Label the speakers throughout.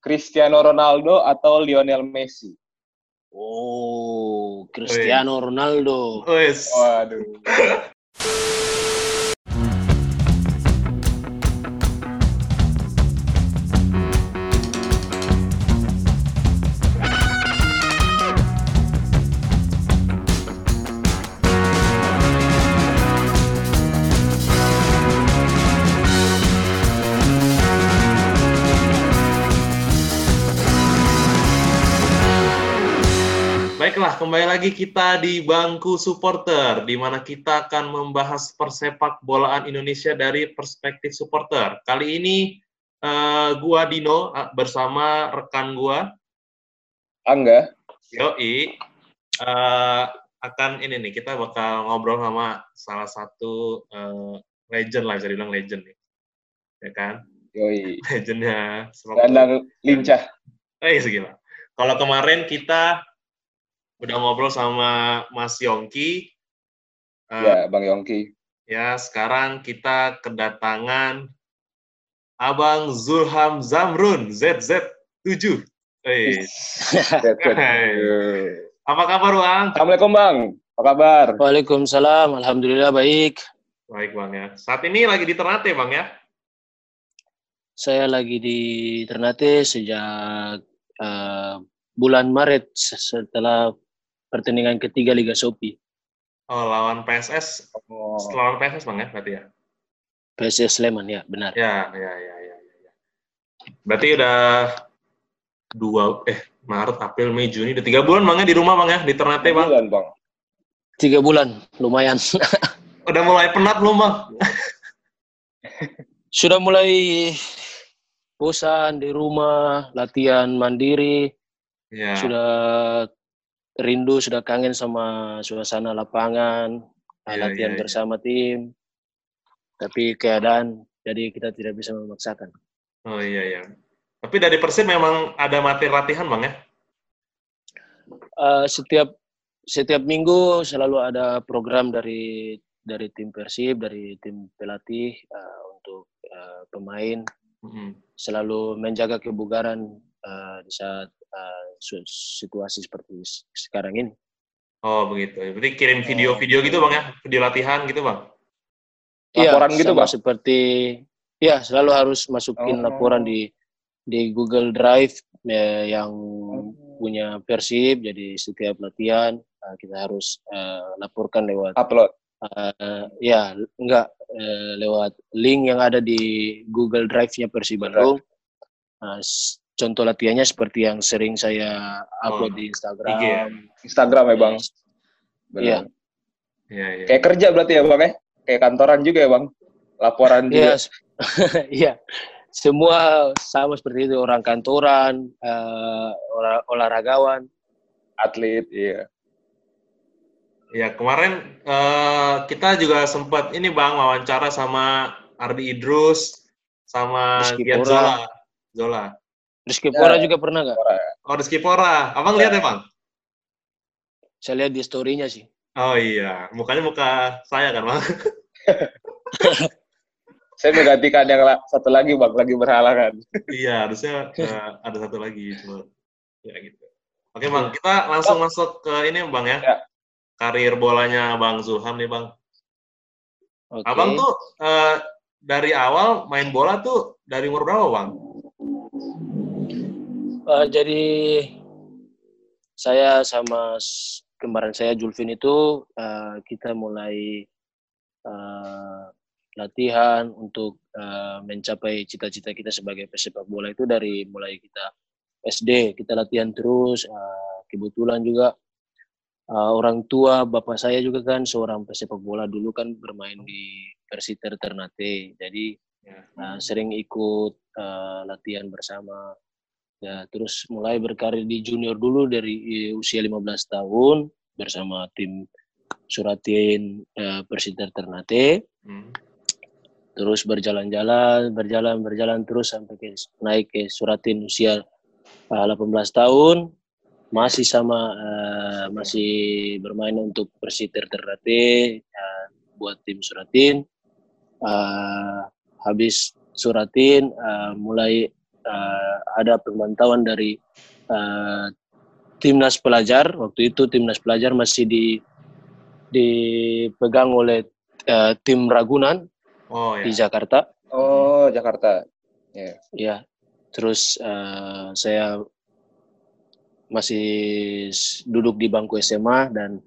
Speaker 1: Cristiano Ronaldo atau Lionel Messi?
Speaker 2: Oh, Cristiano Ronaldo.
Speaker 3: Wes.
Speaker 1: Waduh.
Speaker 3: Kembali lagi kita di bangku supporter, di mana kita akan membahas persepak bolaan Indonesia dari perspektif supporter. Kali ini eh, gua Dino eh, bersama rekan gua
Speaker 1: Angga.
Speaker 3: Yoi eh, akan ini nih kita bakal ngobrol sama salah satu eh, legend lah, bisa dibilang legend nih, ya kan?
Speaker 1: Yoi.
Speaker 3: Legendnya.
Speaker 1: Gelandang lincah.
Speaker 3: Eh, segila. Kalau kemarin kita udah ngobrol sama Mas Yongki, eh,
Speaker 1: Ya, Bang Yongki.
Speaker 3: ya sekarang kita kedatangan Abang Zulham Zamrun ZZ7. Eh,
Speaker 1: Set, set.
Speaker 3: Hai.
Speaker 1: Eh.
Speaker 3: apa kabar Bang?
Speaker 1: Assalamualaikum Bang. Apa kabar?
Speaker 2: Waalaikumsalam. Alhamdulillah baik.
Speaker 3: Baik Bang ya. Saat ini lagi di Ternate Bang ya?
Speaker 2: Saya lagi di Ternate sejak eh, bulan Maret setelah pertandingan ketiga Liga Sopi.
Speaker 3: Oh, lawan PSS.
Speaker 1: Oh.
Speaker 3: Lawan PSS Bang ya berarti ya?
Speaker 2: PSS Sleman ya, benar.
Speaker 3: Ya, ya, ya, ya. ya, ya. Berarti udah dua, eh Maret, April, Mei, Juni, udah tiga bulan Bang ya di rumah Bang ya? Di Ternate Bang?
Speaker 1: Bulan, Bang.
Speaker 2: Tiga bulan, lumayan.
Speaker 3: Udah mulai penat belum Bang?
Speaker 2: Sudah mulai bosan di rumah, latihan mandiri,
Speaker 3: Ya.
Speaker 2: sudah rindu, sudah kangen sama suasana lapangan,
Speaker 3: Iya,
Speaker 2: latihan
Speaker 3: iya, iya.
Speaker 2: bersama tim. Tapi keadaan, jadi kita tidak bisa memaksakan.
Speaker 3: Oh iya ya. Tapi dari Persib memang ada materi latihan bang ya?
Speaker 2: Eh, setiap setiap minggu selalu ada program dari dari tim Persib, dari tim pelatih eh, untuk eh, pemain
Speaker 3: Mm-mm.
Speaker 2: selalu menjaga kebugaran eh, di saat eh, su- situasi seperti sekarang ini.
Speaker 3: Oh begitu. Berarti kirim video-video gitu bang ya? Video latihan gitu bang?
Speaker 1: Laporan gitu,
Speaker 2: sama
Speaker 1: Bang?
Speaker 2: seperti ya selalu harus masukin
Speaker 1: Oh.
Speaker 2: laporan di di Google Drive eh, yang punya Persib. Jadi setiap latihan eh, kita harus eh, laporkan lewat
Speaker 1: Upload.
Speaker 2: eh, ya enggak eh, lewat link yang ada di Google Drive-nya Persib Bandung. S- contoh latihannya seperti yang sering saya upload
Speaker 3: Oh,
Speaker 2: di
Speaker 3: IG ya?
Speaker 2: Instagram.
Speaker 1: Instagram ya, Bang.
Speaker 2: Iya.
Speaker 3: Iya iya.
Speaker 1: Kayak kerja berarti ya, Bang ya? Kayak kantoran juga ya, Bang? Laporan
Speaker 2: Iya,
Speaker 1: juga.
Speaker 2: s- iya. Semua sama seperti itu orang kantoran, eh, olah- olahragawan.
Speaker 1: Atlet, iya.
Speaker 3: Ya kemarin eh, kita juga sempat ini bang wawancara sama Ardi Idrus sama. Zola. Zola.
Speaker 2: Rizky
Speaker 1: Ya.
Speaker 2: Pora juga pernah nggak?
Speaker 3: Oh Rizky Pora. Abang lihat ya bang?
Speaker 2: Saya lihat di story-nya sih.
Speaker 3: Oh iya. Mukanya muka saya kan bang?
Speaker 1: Saya menggantikan yang la- satu lagi, Bang. Lagi berhalangan.
Speaker 3: iya harusnya eh, ada satu lagi cuma ya gitu. Oke bang, kita langsung masuk ke ini bang ya.
Speaker 1: Ya.
Speaker 3: Karir bolanya bang Zulham nih bang.
Speaker 2: Oke.
Speaker 3: Abang tuh eh, dari awal main bola tuh dari umur berapa bang?
Speaker 2: Eh, jadi saya sama kembaran saya Julvin itu eh, kita mulai eh, latihan untuk eh, mencapai cita-cita kita sebagai pesepak bola itu dari mulai kita SD kita latihan terus eh, kebetulan juga eh, orang tua bapak saya juga kan seorang pesepak bola dulu kan bermain di Persiter Ternate. Jadi eh, sering ikut eh, latihan bersama Ya, terus mulai berkarir di junior dulu dari usia 15 tahun bersama tim Suratin eh, Persiter Ternate.
Speaker 3: Hmm.
Speaker 2: Terus berjalan-jalan, berjalan, berjalan terus sampai ke, naik ke Suratin usia eh, 18 tahun. Masih sama eh, masih bermain untuk Persiter Ternate eh, buat tim Suratin. Eh, habis Suratin eh, mulai uh, ada pemantauan dari uh, timnas pelajar. Waktu itu timnas pelajar masih di dipegang oleh uh, tim Ragunan
Speaker 3: Oh
Speaker 2: di
Speaker 3: ya.
Speaker 2: Jakarta.
Speaker 1: Oh, Jakarta. Ya.
Speaker 2: Ya, terus uh, saya masih duduk di bangku SMA dan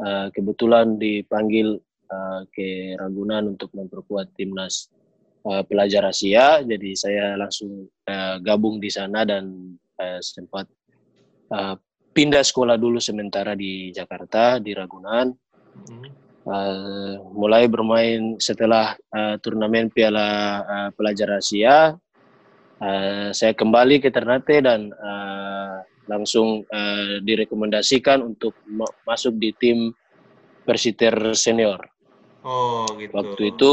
Speaker 2: uh, kebetulan dipanggil uh, ke Ragunan untuk memperkuat timnas uh, pelajar Asia. Jadi saya langsung uh, gabung di sana dan uh, sempat uh, pindah sekolah dulu sementara di Jakarta di Ragunan. Uh, mulai bermain setelah uh, turnamen Piala uh, Pelajar Asia, uh, saya kembali ke Ternate dan uh, langsung uh, direkomendasikan untuk ma- masuk di tim Persiter senior.
Speaker 3: Oh gitu.
Speaker 2: Waktu itu,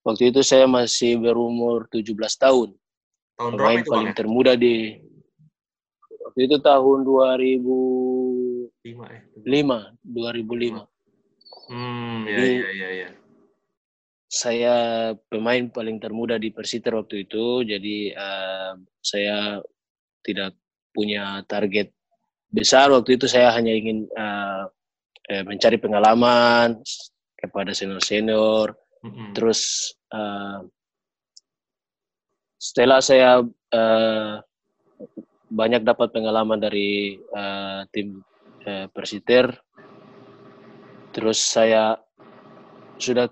Speaker 2: waktu itu saya masih berumur 17 tahun,
Speaker 3: tahun berapa
Speaker 2: pemain
Speaker 3: itu
Speaker 2: paling
Speaker 3: ya?
Speaker 2: termuda di waktu itu tahun 2005,
Speaker 3: Lima eh.
Speaker 2: 2005.
Speaker 3: Hmm ya
Speaker 2: Jadi-
Speaker 3: ya ya ya.
Speaker 2: saya pemain paling termuda di Persiter waktu itu, jadi eh, saya tidak punya target besar waktu itu. Saya hanya ingin eh, mencari pengalaman kepada senior
Speaker 3: Mm-mm.
Speaker 2: Terus eh, setelah saya eh, banyak dapat pengalaman dari eh, tim eh, Persiter, terus saya sudah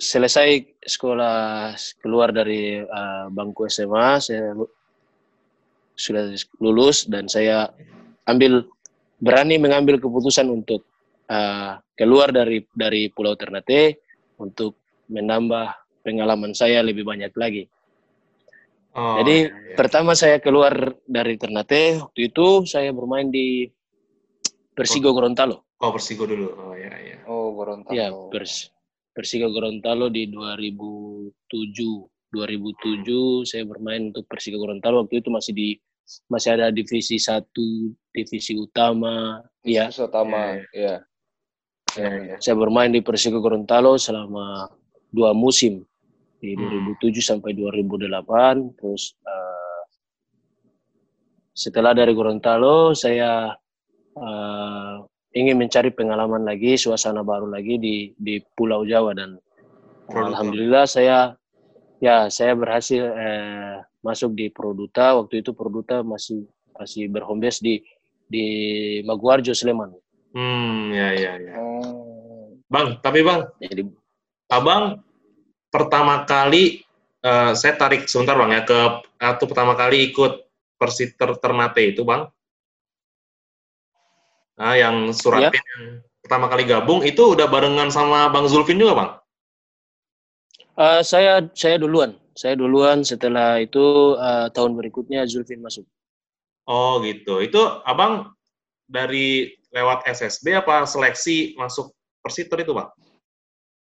Speaker 2: selesai sekolah keluar dari uh, bangku SMA saya sudah lulus dan saya ambil berani mengambil keputusan untuk uh, keluar dari dari Pulau Ternate untuk menambah pengalaman saya lebih banyak lagi.
Speaker 3: Oh,
Speaker 2: Jadi,
Speaker 3: ya, ya.
Speaker 2: Pertama saya keluar dari Ternate waktu itu saya bermain di Persigo Gorontalo.
Speaker 3: oh Persigo dulu. Oh ya ya.
Speaker 1: Oh, Gorontalo.
Speaker 2: Ya, Pers Persigo Gorontalo di 2007. 2007 saya bermain untuk Persigo Gorontalo waktu itu masih di masih ada divisi satu, divisi utama. Ya,
Speaker 1: Khusus utama, ya.
Speaker 3: Ya, ya.
Speaker 2: saya bermain di Persigo Gorontalo selama dua musim di
Speaker 3: Hmm.
Speaker 2: 2007 sampai 2008. Terus eh, setelah dari Gorontalo saya eh, ingin mencari pengalaman lagi, suasana baru lagi di di Pulau Jawa dan
Speaker 3: Produta.
Speaker 2: alhamdulillah saya ya saya berhasil eh, masuk di Produta. Waktu itu Produta masih masih berhome base di di Maguwarjo Sleman.
Speaker 3: Hmm ya ya ya.
Speaker 1: Oh.
Speaker 3: Bang, tapi bang,
Speaker 2: Jadi
Speaker 3: abang pertama kali eh, saya tarik sebentar bang ya ke atau pertama kali ikut Persiter Ternate itu bang. Nah, yang suratin yang pertama kali gabung itu udah barengan sama Bang Zulfin juga bang.
Speaker 2: Eh, saya saya duluan. Saya duluan setelah itu eh, tahun berikutnya Zulfin masuk.
Speaker 3: Oh gitu. Itu abang dari lewat SSB apa seleksi masuk Persiter itu bang?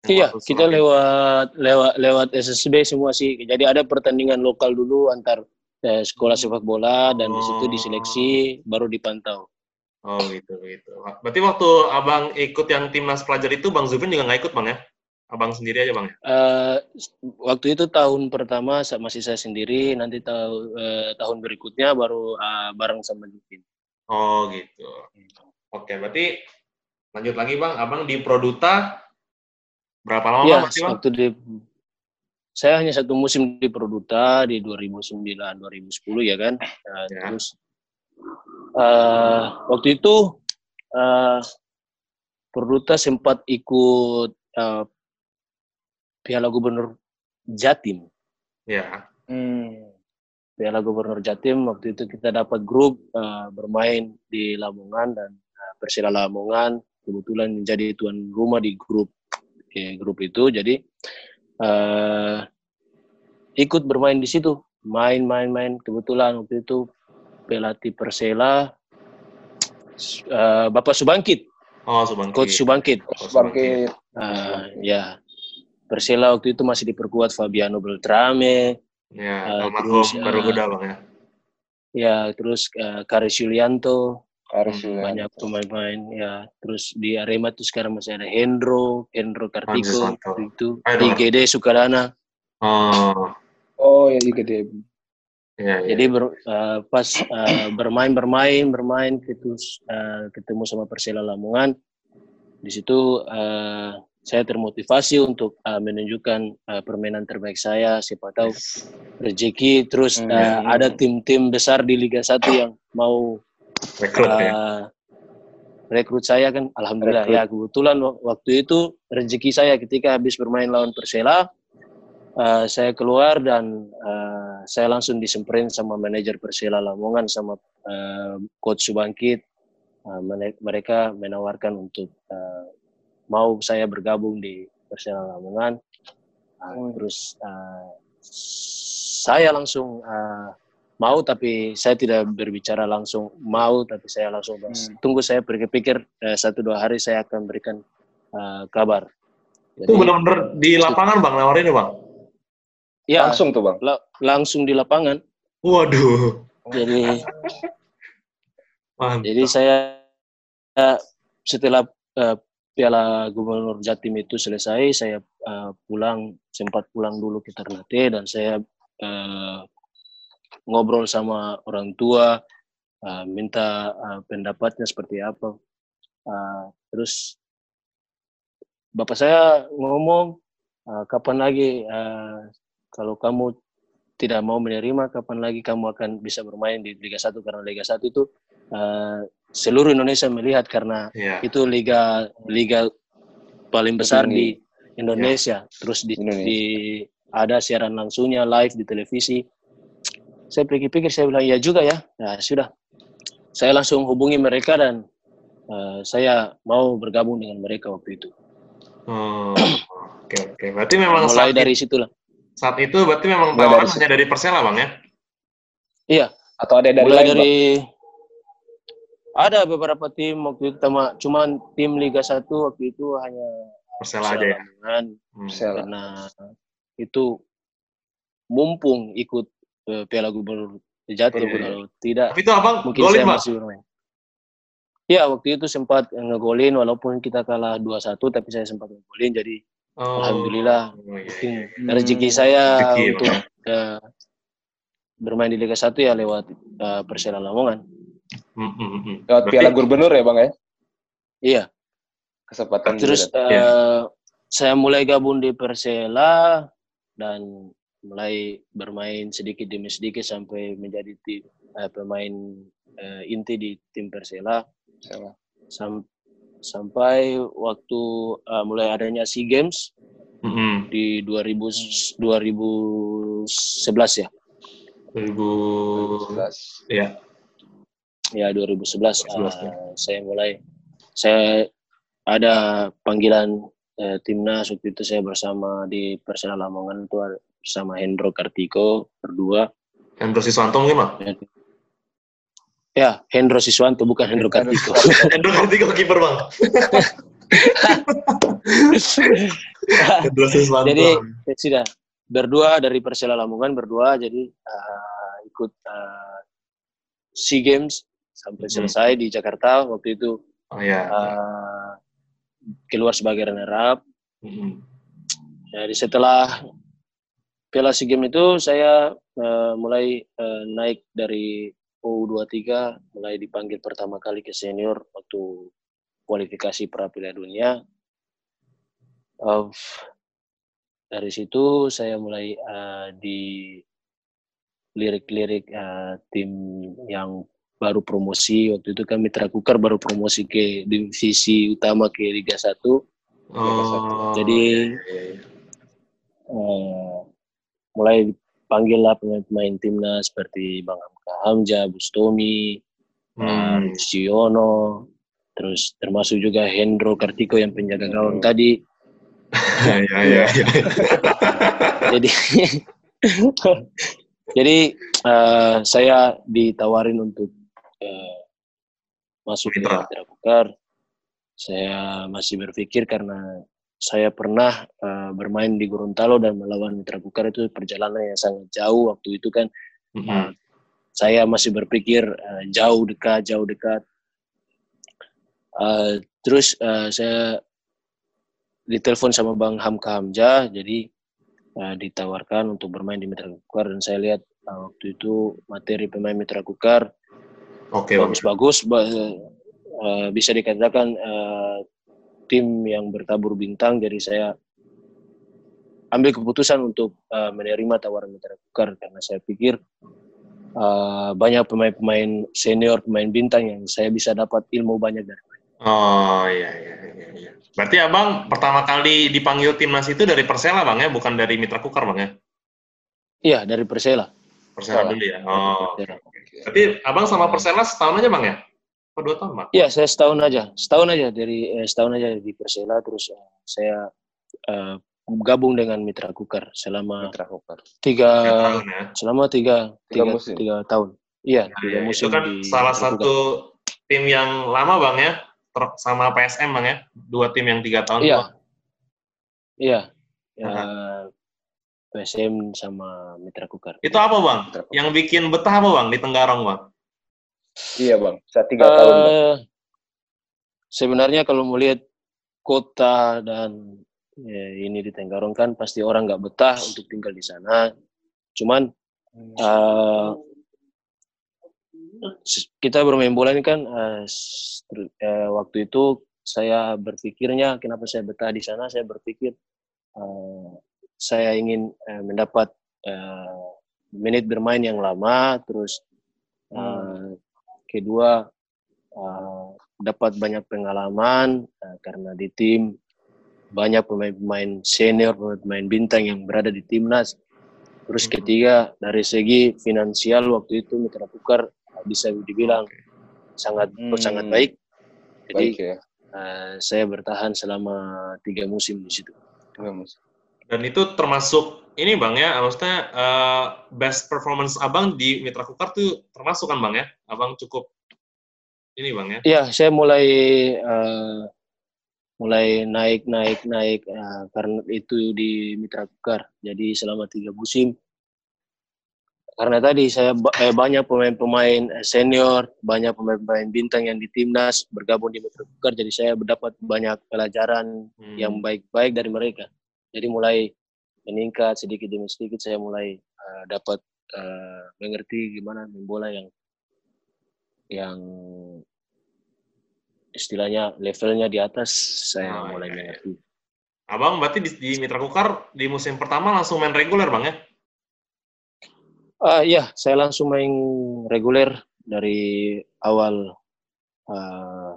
Speaker 2: Iya, kita lewat lewat lewat SSB semua sih. Jadi ada pertandingan lokal dulu antar eh, sekolah sepak bola dan di situ
Speaker 3: Oh.
Speaker 2: diseleksi baru dipantau.
Speaker 3: Oh gitu gitu. Berarti waktu abang ikut yang timnas pelajar itu Bang Zulfin juga nggak ikut bang ya? Abang sendiri aja bang ya?
Speaker 2: Eh, waktu itu tahun pertama masih saya sendiri, nanti tahu eh, tahun berikutnya baru eh, bareng sama Zulfin.
Speaker 3: Oh gitu. Oke, berarti lanjut lagi bang. Abang di Produta berapa lama bang?
Speaker 2: waktu di saya hanya satu musim di Produta di 2009 2010 ya kan. Nah,
Speaker 3: Ya.
Speaker 2: Terus eh, waktu itu eh, Produta sempat ikut eh, Piala Gubernur Jatim.
Speaker 3: Ya.
Speaker 1: Hmm.
Speaker 2: Piala Gubernur Jatim waktu itu kita dapat grup eh, bermain di Lamongan dan eh, Persela Lamongan kebetulan menjadi tuan rumah di grup grup itu. Jadi eh, ikut bermain di situ. Main-main-main kebetulan waktu itu pelatih Persela eh, Bapak Subangkit.
Speaker 3: Oh Subangkit.
Speaker 2: coach Subangkit.
Speaker 3: Coach
Speaker 1: Bangkit.
Speaker 2: Eh, ya. Persela waktu itu masih diperkuat Fabiano Beltrame.
Speaker 3: Ya, almarhum
Speaker 2: terus,
Speaker 3: bang ya.
Speaker 2: ya terus eh, Karis Yulianto
Speaker 1: Harus
Speaker 3: Hmm,
Speaker 2: banyak pemain-pemain ya terus di Arema tuh sekarang masih ada Hendro Hendro Kartiko itu IGD Sukadana
Speaker 3: Oh,
Speaker 1: Oh, ya gede.
Speaker 3: Iya, iya.
Speaker 2: Jadi ber- eh, pas eh, bermain bermain bermain gitu eh, ketemu sama Persela Lamongan, di situ eh, saya termotivasi untuk eh, menunjukkan eh, permainan terbaik saya. Siapa tahu rezeki. Terus
Speaker 1: Hmm.
Speaker 2: eh, ada tim-tim besar di Liga 1 yang mau
Speaker 3: rekrut ya.
Speaker 2: eh, rekrut saya kan. Alhamdulillah
Speaker 1: Rekrut.
Speaker 2: ya kebetulan wak- waktu itu rezeki saya ketika habis bermain lawan Persela. eh, saya keluar dan eh, saya langsung disemperin sama manajer Persela Lamongan sama eh, coach Subangkit. Mereka menawarkan untuk eh, mau saya bergabung di Persela Lamongan.
Speaker 1: Hmm.
Speaker 2: Terus eh, saya langsung eh, mau tapi saya tidak berbicara langsung mau tapi saya langsung bahas.
Speaker 1: Hmm.
Speaker 2: tunggu saya pikir-pikir eh, satu dua hari saya akan berikan eh, kabar.
Speaker 3: Itu benar-benar di lapangan bang nawarin bang.
Speaker 2: ya
Speaker 1: Langsung tuh bang.
Speaker 2: la- langsung di lapangan.
Speaker 3: Waduh.
Speaker 2: Jadi
Speaker 3: Mantap.
Speaker 2: jadi saya eh, setelah eh, Piala Gubernur Jatim itu selesai, saya eh, pulang sempat pulang dulu ke Ternate dan saya eh, ngobrol sama orang tua, eh, minta eh, pendapatnya seperti apa. Eh, terus bapak saya ngomong, eh, kapan lagi eh, kalau kamu tidak mau menerima, kapan lagi kamu akan bisa bermain di Liga 1 karena Liga 1 itu eh, seluruh Indonesia melihat karena
Speaker 3: Iya.
Speaker 2: itu liga liga paling besar
Speaker 1: Tertinggi.
Speaker 2: di Indonesia. Terus di,
Speaker 1: Indonesia.
Speaker 2: di- ada siaran langsungnya live di televisi. Saya pikir-pikir saya bilang ya juga ya. Nah sudah, saya langsung hubungi mereka dan eh, saya mau bergabung dengan mereka waktu itu.
Speaker 3: Oh, Oke oke. Berarti memang
Speaker 2: Mulai
Speaker 3: saat,
Speaker 2: dari situlah.
Speaker 3: saat itu berarti memang
Speaker 1: Mulai
Speaker 3: tawaran
Speaker 1: dari
Speaker 3: hanya dari Persela bang ya?
Speaker 2: Iya,
Speaker 1: Atau ada dari
Speaker 2: mulai
Speaker 1: lain bang?
Speaker 2: dari ada beberapa tim waktu itu cuma cuman tim Liga 1 waktu itu hanya
Speaker 3: Persela aja ya. Hmm.
Speaker 1: Persela.
Speaker 2: karena itu mumpung ikut Piala Gubernur Jatim
Speaker 3: Iya, iya.
Speaker 2: kalau tidak
Speaker 3: Tapi itu abang
Speaker 2: mungkin
Speaker 3: golin
Speaker 2: saya
Speaker 3: bang.
Speaker 2: masih bermain. Ya waktu itu sempat ngegolin walaupun kita kalah 2-1 tapi saya sempat ngegolin jadi
Speaker 3: Oh.
Speaker 2: Alhamdulillah
Speaker 3: Oh, iya, iya.
Speaker 1: Hmm.
Speaker 2: rezeki saya
Speaker 3: Rezeki,
Speaker 2: untuk eh, bermain di Liga 1 ya lewat eh, Persela Lamongan.
Speaker 3: Hmm, hmm, hmm.
Speaker 1: Lewat
Speaker 3: Berarti-
Speaker 1: Piala Gubernur ya bang ya?
Speaker 2: Iya,
Speaker 1: Kesempatan
Speaker 2: terus.
Speaker 3: Iya.
Speaker 2: eh, saya mulai gabung di Persela dan mulai bermain sedikit demi sedikit sampai menjadi tim eh, pemain eh, inti di tim Persela
Speaker 1: Persela.
Speaker 2: Sam- sampai waktu eh, mulai adanya SEA Games
Speaker 3: Hmm, hmm.
Speaker 2: di 2000 2011 ya.
Speaker 3: 2011. Iya.
Speaker 2: Ya 2011
Speaker 3: 2011, ya.
Speaker 2: eh, saya mulai saya ada panggilan eh, timnas waktu itu saya bersama di Persela Lamongan itu bersama Hendro Kartiko berdua.
Speaker 3: Hendro Siswanto mungkin bang?
Speaker 2: Ya, Hendro Siswanto bukan Hendro Kartiko.
Speaker 3: Hendro Kartiko kiper bang. Hendro Siswanto.
Speaker 2: jadi ya sudah berdua dari Persela Lamongan berdua jadi eh, ikut eh, SEA Games sampai
Speaker 3: Mhm.
Speaker 2: selesai di Jakarta waktu itu
Speaker 3: Oh ya.
Speaker 2: eh, keluar sebagai runner up.
Speaker 3: Hmm.
Speaker 2: Jadi setelah Piala SEA Games itu saya eh, mulai eh, naik dari U23 mulai dipanggil pertama kali ke senior waktu kualifikasi pra Piala Dunia. Of, dari situ saya mulai eh, di lirik-lirik eh, tim yang baru promosi waktu itu kan Mitra Kukar baru promosi ke divisi utama ke Liga 1
Speaker 3: Oh.
Speaker 2: Jadi, eh, mulai dipanggil lah pemain-pemain timnas seperti Bang Hamka Hamja, Bustomi,
Speaker 3: Hmm.
Speaker 2: hmm. Siono, terus termasuk juga Hendro Kartiko yang penjaga gawang tadi.
Speaker 3: Iya, iya, iya.
Speaker 2: Jadi, jadi eh, saya ditawarin untuk eh, masuk ke.
Speaker 3: Mitra
Speaker 2: Kukar. Saya masih berpikir karena saya pernah eh, bermain di Gorontalo dan melawan Mitra Kukar itu perjalanan yang sangat jauh waktu itu kan
Speaker 3: Hmm.
Speaker 2: saya masih berpikir eh, jauh dekat jauh dekat Eh, terus eh, saya ditelepon sama Bang Hamka Hamja jadi eh, ditawarkan untuk bermain di Mitra Kukar dan saya lihat uh, waktu itu materi pemain Mitra Kukar
Speaker 3: Bang.
Speaker 2: bagus-bagus ba- uh, bisa dikatakan uh, tim yang bertabur bintang jadi saya ambil keputusan untuk uh, menerima tawaran Mitra Kukar karena saya pikir uh, banyak pemain-pemain senior pemain bintang yang saya bisa dapat ilmu banyak dari mereka.
Speaker 3: Oh iya, iya iya iya. Berarti abang pertama kali dipanggil timnas itu dari Persela bang ya, bukan dari Mitra Kukar bang ya?
Speaker 2: Iya dari Persela.
Speaker 3: Persela dulu ya. Oh.
Speaker 2: Persela.
Speaker 3: Berarti abang sama Persela setahun aja bang ya? Apa dua tahun bang?
Speaker 2: Iya, saya setahun aja, setahun aja dari eh, setahun aja di Persela, terus eh, saya eh, gabung dengan Mitra Kukar selama
Speaker 1: Mitra Kukar.
Speaker 2: tiga,
Speaker 3: Tiga tahun ya.
Speaker 2: selama tiga,
Speaker 1: Tiga
Speaker 2: tiga,
Speaker 1: musim.
Speaker 2: tiga tahun. Iya,
Speaker 3: Nah,
Speaker 2: tiga
Speaker 3: ya,
Speaker 2: musim
Speaker 3: itu kan
Speaker 2: di
Speaker 3: salah
Speaker 2: Mitra Kukar.
Speaker 3: satu tim yang lama bang ya, ter- sama PSM bang ya, dua tim yang tiga tahun.
Speaker 2: Iya,
Speaker 3: Bang.
Speaker 2: iya, ya, PSM sama Mitra Kukar.
Speaker 3: Itu apa bang? Yang bikin betah apa bang di Tenggarong bang?
Speaker 1: Iya bang, saya tiga tahun bang.
Speaker 2: Sebenarnya kalau melihat kota dan ya, ini di Tenggarong kan pasti orang nggak betah untuk tinggal di sana. Cuman s- kita bermain bola ini kan eh, waktu itu saya berpikirnya kenapa saya betah di sana saya berpikir eh, saya ingin eh, mendapat eh, menit bermain yang lama terus eh, kedua eh, dapat banyak pengalaman eh, karena di tim banyak pemain-pemain senior pemain bintang yang berada di timnas terus
Speaker 3: Mhm.
Speaker 2: ketiga dari segi finansial waktu itu Mitra Kukar eh, bisa dibilang sangat
Speaker 1: Hmm.
Speaker 2: sangat baik jadi
Speaker 1: Baik ya.
Speaker 2: eh, saya bertahan selama tiga musim di situ
Speaker 1: Tiga musim.
Speaker 3: Dan itu termasuk ini bang ya, maksudnya eh, best performance abang di Mitra Kukar tuh termasuk kan bang ya? Abang cukup ini bang ya?
Speaker 2: Iya, saya mulai eh, mulai naik naik naik eh, karena itu di Mitra Kukar. Jadi selama tiga musim. Karena tadi saya eh, banyak pemain-pemain senior, banyak pemain-pemain bintang yang di timnas bergabung di Mitra Kukar. Jadi saya mendapat banyak pelajaran
Speaker 3: Hmm.
Speaker 2: yang baik-baik dari mereka. Jadi mulai meningkat sedikit demi sedikit saya mulai eh, dapat eh, mengerti gimana main bola yang yang istilahnya levelnya di atas saya
Speaker 3: Oh,
Speaker 2: mulai
Speaker 3: iya, iya.
Speaker 2: mengerti.
Speaker 3: Abang berarti di, di Mitra Kukar di musim pertama langsung main reguler bang ya?
Speaker 2: Ah iya, saya langsung main reguler dari awal ah,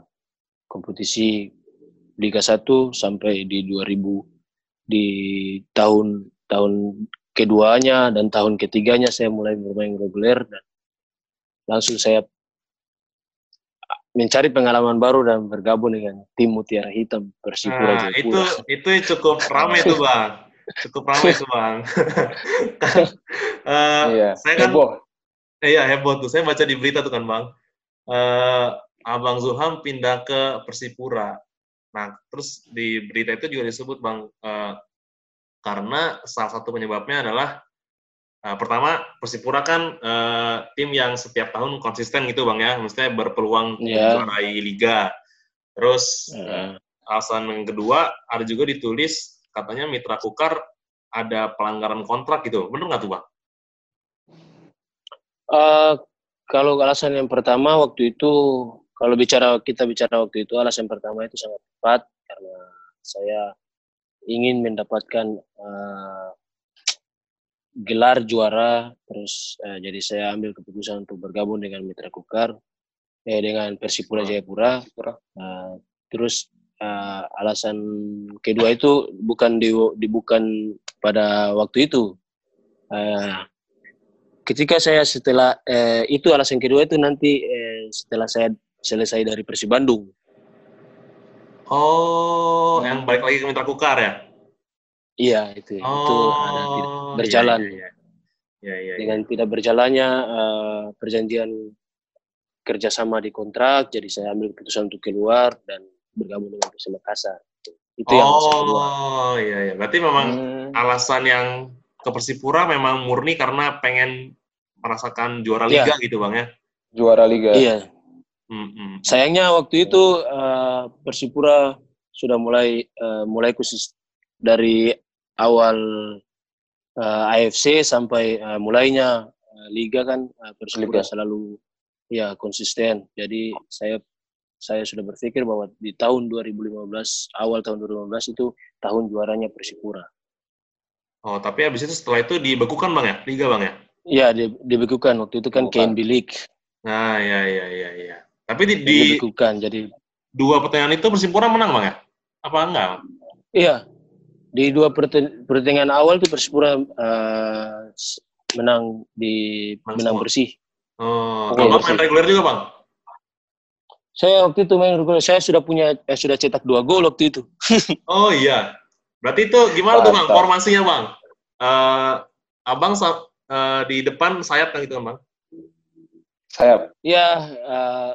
Speaker 2: kompetisi Liga 1 sampai di 2000 di tahun tahun keduanya dan tahun ketiganya saya mulai bermain reguler dan langsung saya mencari pengalaman baru dan bergabung dengan tim Mutiara Hitam Persipura
Speaker 3: Nah, itu
Speaker 2: Jayapura.
Speaker 3: itu cukup ramai tuh bang, cukup ramai tuh bang. Eh,
Speaker 1: Iya.
Speaker 3: saya kan
Speaker 1: Heboh.
Speaker 3: Iya heboh tuh. Saya baca di berita tuh kan bang. Eh, Abang Zulham pindah ke Persipura. Nah terus di berita itu juga disebut bang eh, karena salah satu penyebabnya adalah eh, pertama Persipura kan eh, tim yang setiap tahun konsisten gitu bang ya, maksudnya berpeluang
Speaker 2: Iya.
Speaker 3: menjuarai liga. Terus
Speaker 2: Eh,
Speaker 3: alasan yang kedua ada juga ditulis katanya Mitra Kukar ada pelanggaran kontrak gitu. Bener nggak tuh bang?
Speaker 2: Eh, kalau alasan yang pertama waktu itu, kalau bicara kita bicara waktu itu alasan pertama itu sangat tepat karena saya ingin mendapatkan eh, gelar juara, terus eh, jadi saya ambil keputusan untuk bergabung dengan Mitra Kukar, eh dengan Persipura. Jayapura. Eh, terus eh, alasan kedua itu bukan di, di bukan pada waktu itu. Eh, ketika saya setelah eh, itu alasan kedua itu nanti eh, setelah saya selesai dari Persib Bandung.
Speaker 3: Oh, yang balik lagi ke Mitra Kukar ya?
Speaker 2: Iya itu
Speaker 3: Oh,
Speaker 2: itu ada tidak
Speaker 3: iya,
Speaker 2: berjalan.
Speaker 3: Iya, iya. Iya, iya, iya.
Speaker 2: dengan tidak berjalannya eh, perjanjian kerjasama di kontrak, jadi saya ambil keputusan untuk keluar dan bergabung dengan Persib Makassar. Itu yang alasan kedua.
Speaker 3: Oh, iya, iya. Berarti memang
Speaker 1: Hmm.
Speaker 3: alasan yang ke Persipura memang murni karena pengen merasakan juara
Speaker 2: Iya.
Speaker 3: liga gitu, Bang ya?
Speaker 1: Juara liga.
Speaker 2: Iya,
Speaker 3: Hmm,
Speaker 2: sayangnya waktu itu eh, Persipura sudah mulai eh, mulai khusus dari awal eh, AFC sampai eh, mulainya uh, liga kan uh, Persipura
Speaker 1: Liga.
Speaker 2: selalu ya konsisten. Jadi saya saya sudah berpikir bahwa di tahun 2015 awal tahun 2015 itu tahun juaranya Persipura.
Speaker 3: Oh, tapi habis itu setelah itu dibekukan Bang ya, liga Bang ya?
Speaker 2: Iya, di, dibekukan waktu itu kan
Speaker 1: Dibekukan.
Speaker 2: KNB League
Speaker 3: Nah, ya ya ya ya. Tapi di, di
Speaker 2: dibekukan. Jadi
Speaker 3: dua pertandingan itu Persipura menang Bang ya? Apa enggak?
Speaker 2: iya di dua pertandingan awal tuh Persipura uh, menang di
Speaker 3: Menang
Speaker 2: menang
Speaker 3: semua.
Speaker 2: bersih.
Speaker 3: Oh, Abang
Speaker 2: bersih.
Speaker 3: main reguler juga Bang?
Speaker 2: Saya waktu itu main reguler, saya sudah punya eh, sudah cetak dua gol waktu itu.
Speaker 3: Oh iya. Berarti itu gimana tuh Bang formasinya Bang? Eh, abang eh, di depan sayap kan gitu kan Bang?
Speaker 1: Sayap.
Speaker 2: Ya, eh,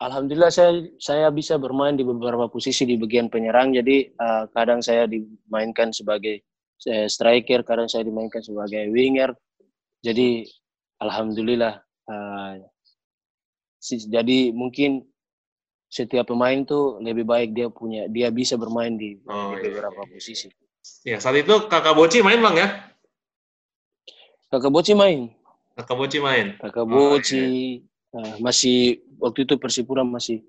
Speaker 2: alhamdulillah saya saya bisa bermain di beberapa posisi di bagian penyerang. Jadi eh, kadang saya dimainkan sebagai eh, striker, kadang saya dimainkan sebagai winger. Jadi alhamdulillah. si- jadi mungkin setiap pemain tuh lebih baik dia punya dia bisa bermain di,
Speaker 3: Oh,
Speaker 2: di
Speaker 3: iya,
Speaker 2: beberapa
Speaker 3: iya, iya.
Speaker 2: posisi.
Speaker 3: Ya, saat itu Kakak Boci main Bang ya?
Speaker 2: Kakak Boci main.
Speaker 3: Kakak Boci main.
Speaker 2: Kakak
Speaker 3: Oh,
Speaker 2: Boci eh, masih waktu itu Persipura masih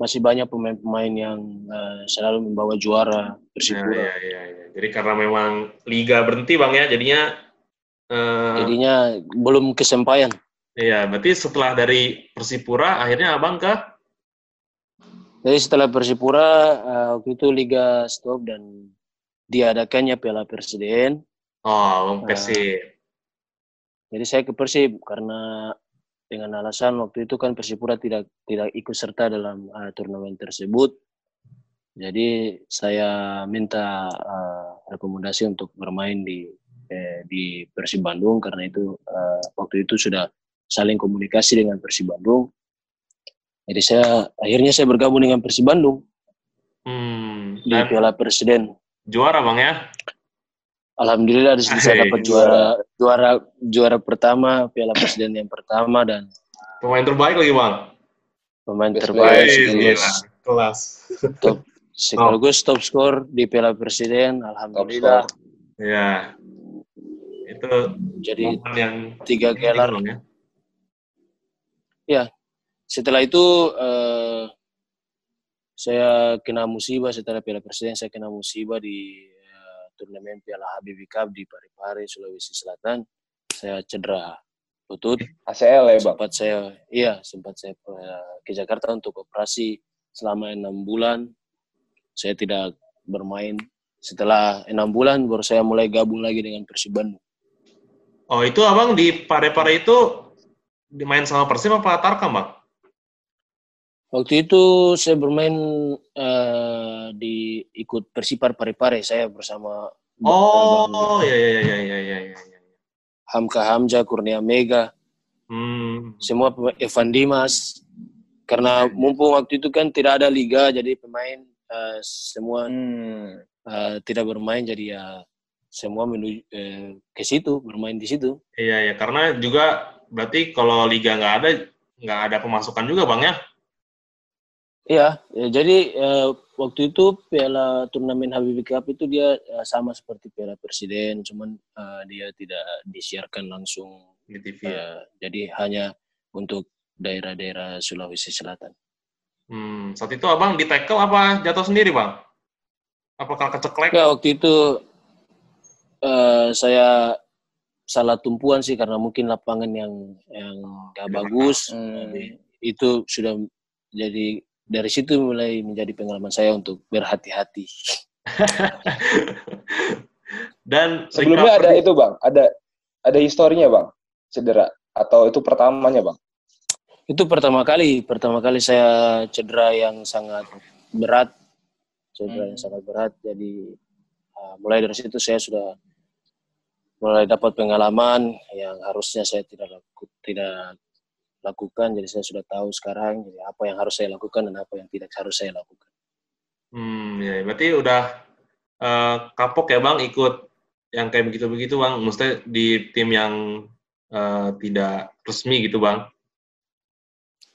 Speaker 2: masih banyak pemain-pemain yang eh, selalu membawa juara Persipura.
Speaker 3: ya, ya, ya. Jadi karena memang liga berhenti Bang ya, jadinya eh,
Speaker 2: Jadinya belum kesampaian.
Speaker 3: Iya, berarti setelah dari Persipura akhirnya abang ke
Speaker 2: Jadi setelah Persipura eh, waktu itu liga stop dan diadakannya Piala Presiden.
Speaker 3: oh Bang. Persib.
Speaker 2: Jadi saya ke Persib karena dengan alasan waktu itu kan Persipura tidak tidak ikut serta dalam eh, turnamen tersebut. Jadi saya minta eh, rekomendasi untuk bermain di eh, di Persib Bandung karena itu eh, waktu itu sudah saling komunikasi dengan Persib Bandung. Jadi saya akhirnya saya bergabung dengan Persib Bandung
Speaker 3: Hmm,
Speaker 2: di Piala Presiden.
Speaker 3: juara Bang ya.
Speaker 2: Alhamdulillah di bisa dapat juara juara juara pertama Piala Presiden yang pertama dan
Speaker 3: Pemain terbaik lagi Bang.
Speaker 2: pemain
Speaker 1: Best
Speaker 2: terbaik sekaligus.
Speaker 3: Kelas.
Speaker 2: top sekaligus top skor di Piala Presiden. Alhamdulillah.
Speaker 3: Ya. Itu
Speaker 2: Jadi
Speaker 3: yang
Speaker 2: tiga gelar.
Speaker 3: Bang, ya.
Speaker 2: Setelah itu eh, saya kena musibah setelah Piala Presiden saya kena musibah di turnamen Piala Habibie Cup di Parepare Sulawesi Selatan. Saya cedera lutut.
Speaker 1: ACL ya bang.
Speaker 2: sempat saya iya sempat saya eh, ke Jakarta untuk operasi selama enam bulan saya tidak bermain setelah enam bulan baru saya mulai gabung lagi dengan Persib Bandung
Speaker 3: Oh, itu Abang di Pare-Pare itu dimain sama Persib apa Tarkam, Bang?
Speaker 2: Waktu itu saya bermain eh, di ikut Persipar Parepare saya bersama
Speaker 3: Oh, ya ya ya ya ya ya. ya.
Speaker 2: Hamka Hamja Kurnia Mega
Speaker 3: Hmm.
Speaker 2: semua Evan Dimas karena mumpung waktu itu kan tidak ada liga jadi pemain eh, semua
Speaker 1: Hmm.
Speaker 2: eh, tidak bermain jadi ya semua menuju eh, ke situ bermain di situ
Speaker 3: Iya ya, karena juga berarti kalau liga nggak ada nggak ada pemasukan juga, Bang ya?
Speaker 2: Iya ya, jadi eh, waktu itu piala turnamen Habibie Cup itu dia eh, sama seperti piala presiden cuman eh, dia tidak disiarkan langsung
Speaker 3: Di TV ya.
Speaker 2: eh, jadi hanya untuk daerah-daerah Sulawesi Selatan
Speaker 3: Hmm, saat itu Abang di tackle apa jatuh sendiri, Bang? Apakah keceklek?
Speaker 2: ya waktu itu eh, saya salah tumpuan sih karena mungkin lapangan yang yang gak bagus
Speaker 1: Hmm.
Speaker 2: Itu sudah jadi dari situ mulai menjadi pengalaman saya untuk berhati-hati.
Speaker 3: Dan
Speaker 1: Sebelumnya ada
Speaker 3: recovery-
Speaker 1: itu bang, ada ada historinya bang, cedera atau itu pertamanya bang?
Speaker 2: Itu pertama kali, pertama kali saya cedera yang sangat berat, cedera yang
Speaker 1: Hmm.
Speaker 2: sangat berat. Jadi uh, mulai dari situ saya sudah mulai dapat pengalaman yang harusnya saya tidak tidak lakukan. Jadi saya sudah tahu sekarang jadi apa yang harus saya lakukan dan apa yang tidak harus saya lakukan.
Speaker 3: Hmm, ya, berarti udah eh, kapok ya Bang ikut yang kayak begitu-begitu Bang. Maksudnya di tim yang eh, tidak resmi gitu Bang.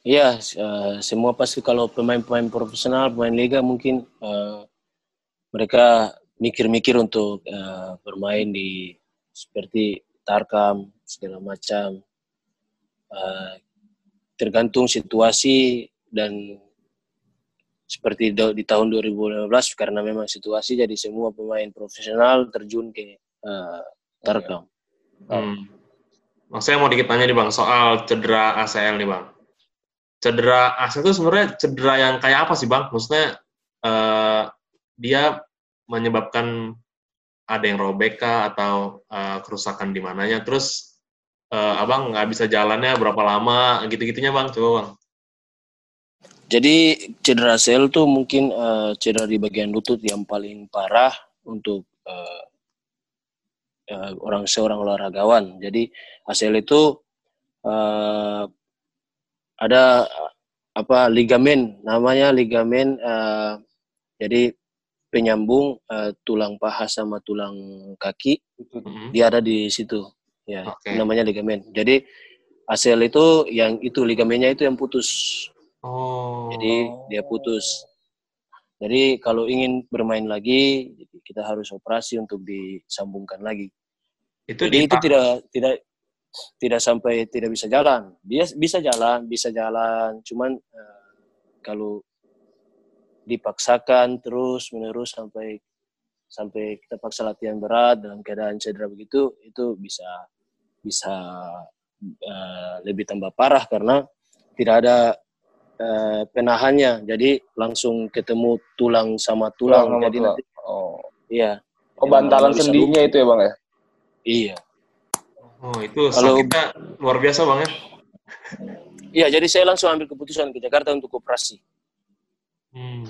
Speaker 2: Iya, eh, semua pasti kalau pemain-pemain profesional, pemain liga mungkin eh, mereka mikir-mikir untuk eh, bermain di seperti Tarkam, segala macam. Uh, tergantung situasi dan seperti di tahun 2015 karena memang situasi jadi semua pemain profesional terjun ke uh, Tarkam.
Speaker 3: Hmm. Nah, saya mau dikit tanya nih bang soal cedera ACL nih bang. Cedera ACL itu sebenarnya cedera yang kayak apa sih bang? Maksudnya uh, dia menyebabkan ada yang robek kah atau uh, kerusakan di mananya? Terus uh, abang nggak bisa jalannya berapa lama? Gitu-gitunya bang, coba bang.
Speaker 2: Jadi cedera sel tuh mungkin uh, cedera di bagian lutut yang paling parah untuk uh, uh, orang seorang olahragawan. Jadi ACL itu uh, ada apa ligamen, namanya ligamen. Uh, jadi penyambung uh, tulang paha sama tulang kaki, mm-hmm. dia ada di situ. Ya, okay. namanya ligamen. Jadi ACL itu yang itu ligamennya itu yang putus. Oh. Jadi dia putus. Jadi kalau ingin bermain lagi, kita harus operasi untuk disambungkan lagi. Itu Jadi itu tidak tidak tidak sampai tidak bisa jalan. Dia bisa jalan, bisa jalan. Cuman uh, kalau dipaksakan terus menerus sampai sampai kita paksa latihan berat dalam keadaan cedera begitu, itu bisa bisa uh, lebih tambah parah karena tidak ada uh, penahannya. Jadi langsung ketemu tulang sama tulang, tulang jadi tulang. nanti oh. Iya.
Speaker 1: Oh bantalan sendinya itu ya bang ya?
Speaker 2: Iya.
Speaker 3: Oh itu Kalau, sakitnya luar biasa bang ya?
Speaker 2: Iya jadi saya langsung ambil keputusan ke Jakarta untuk operasi. Hmm.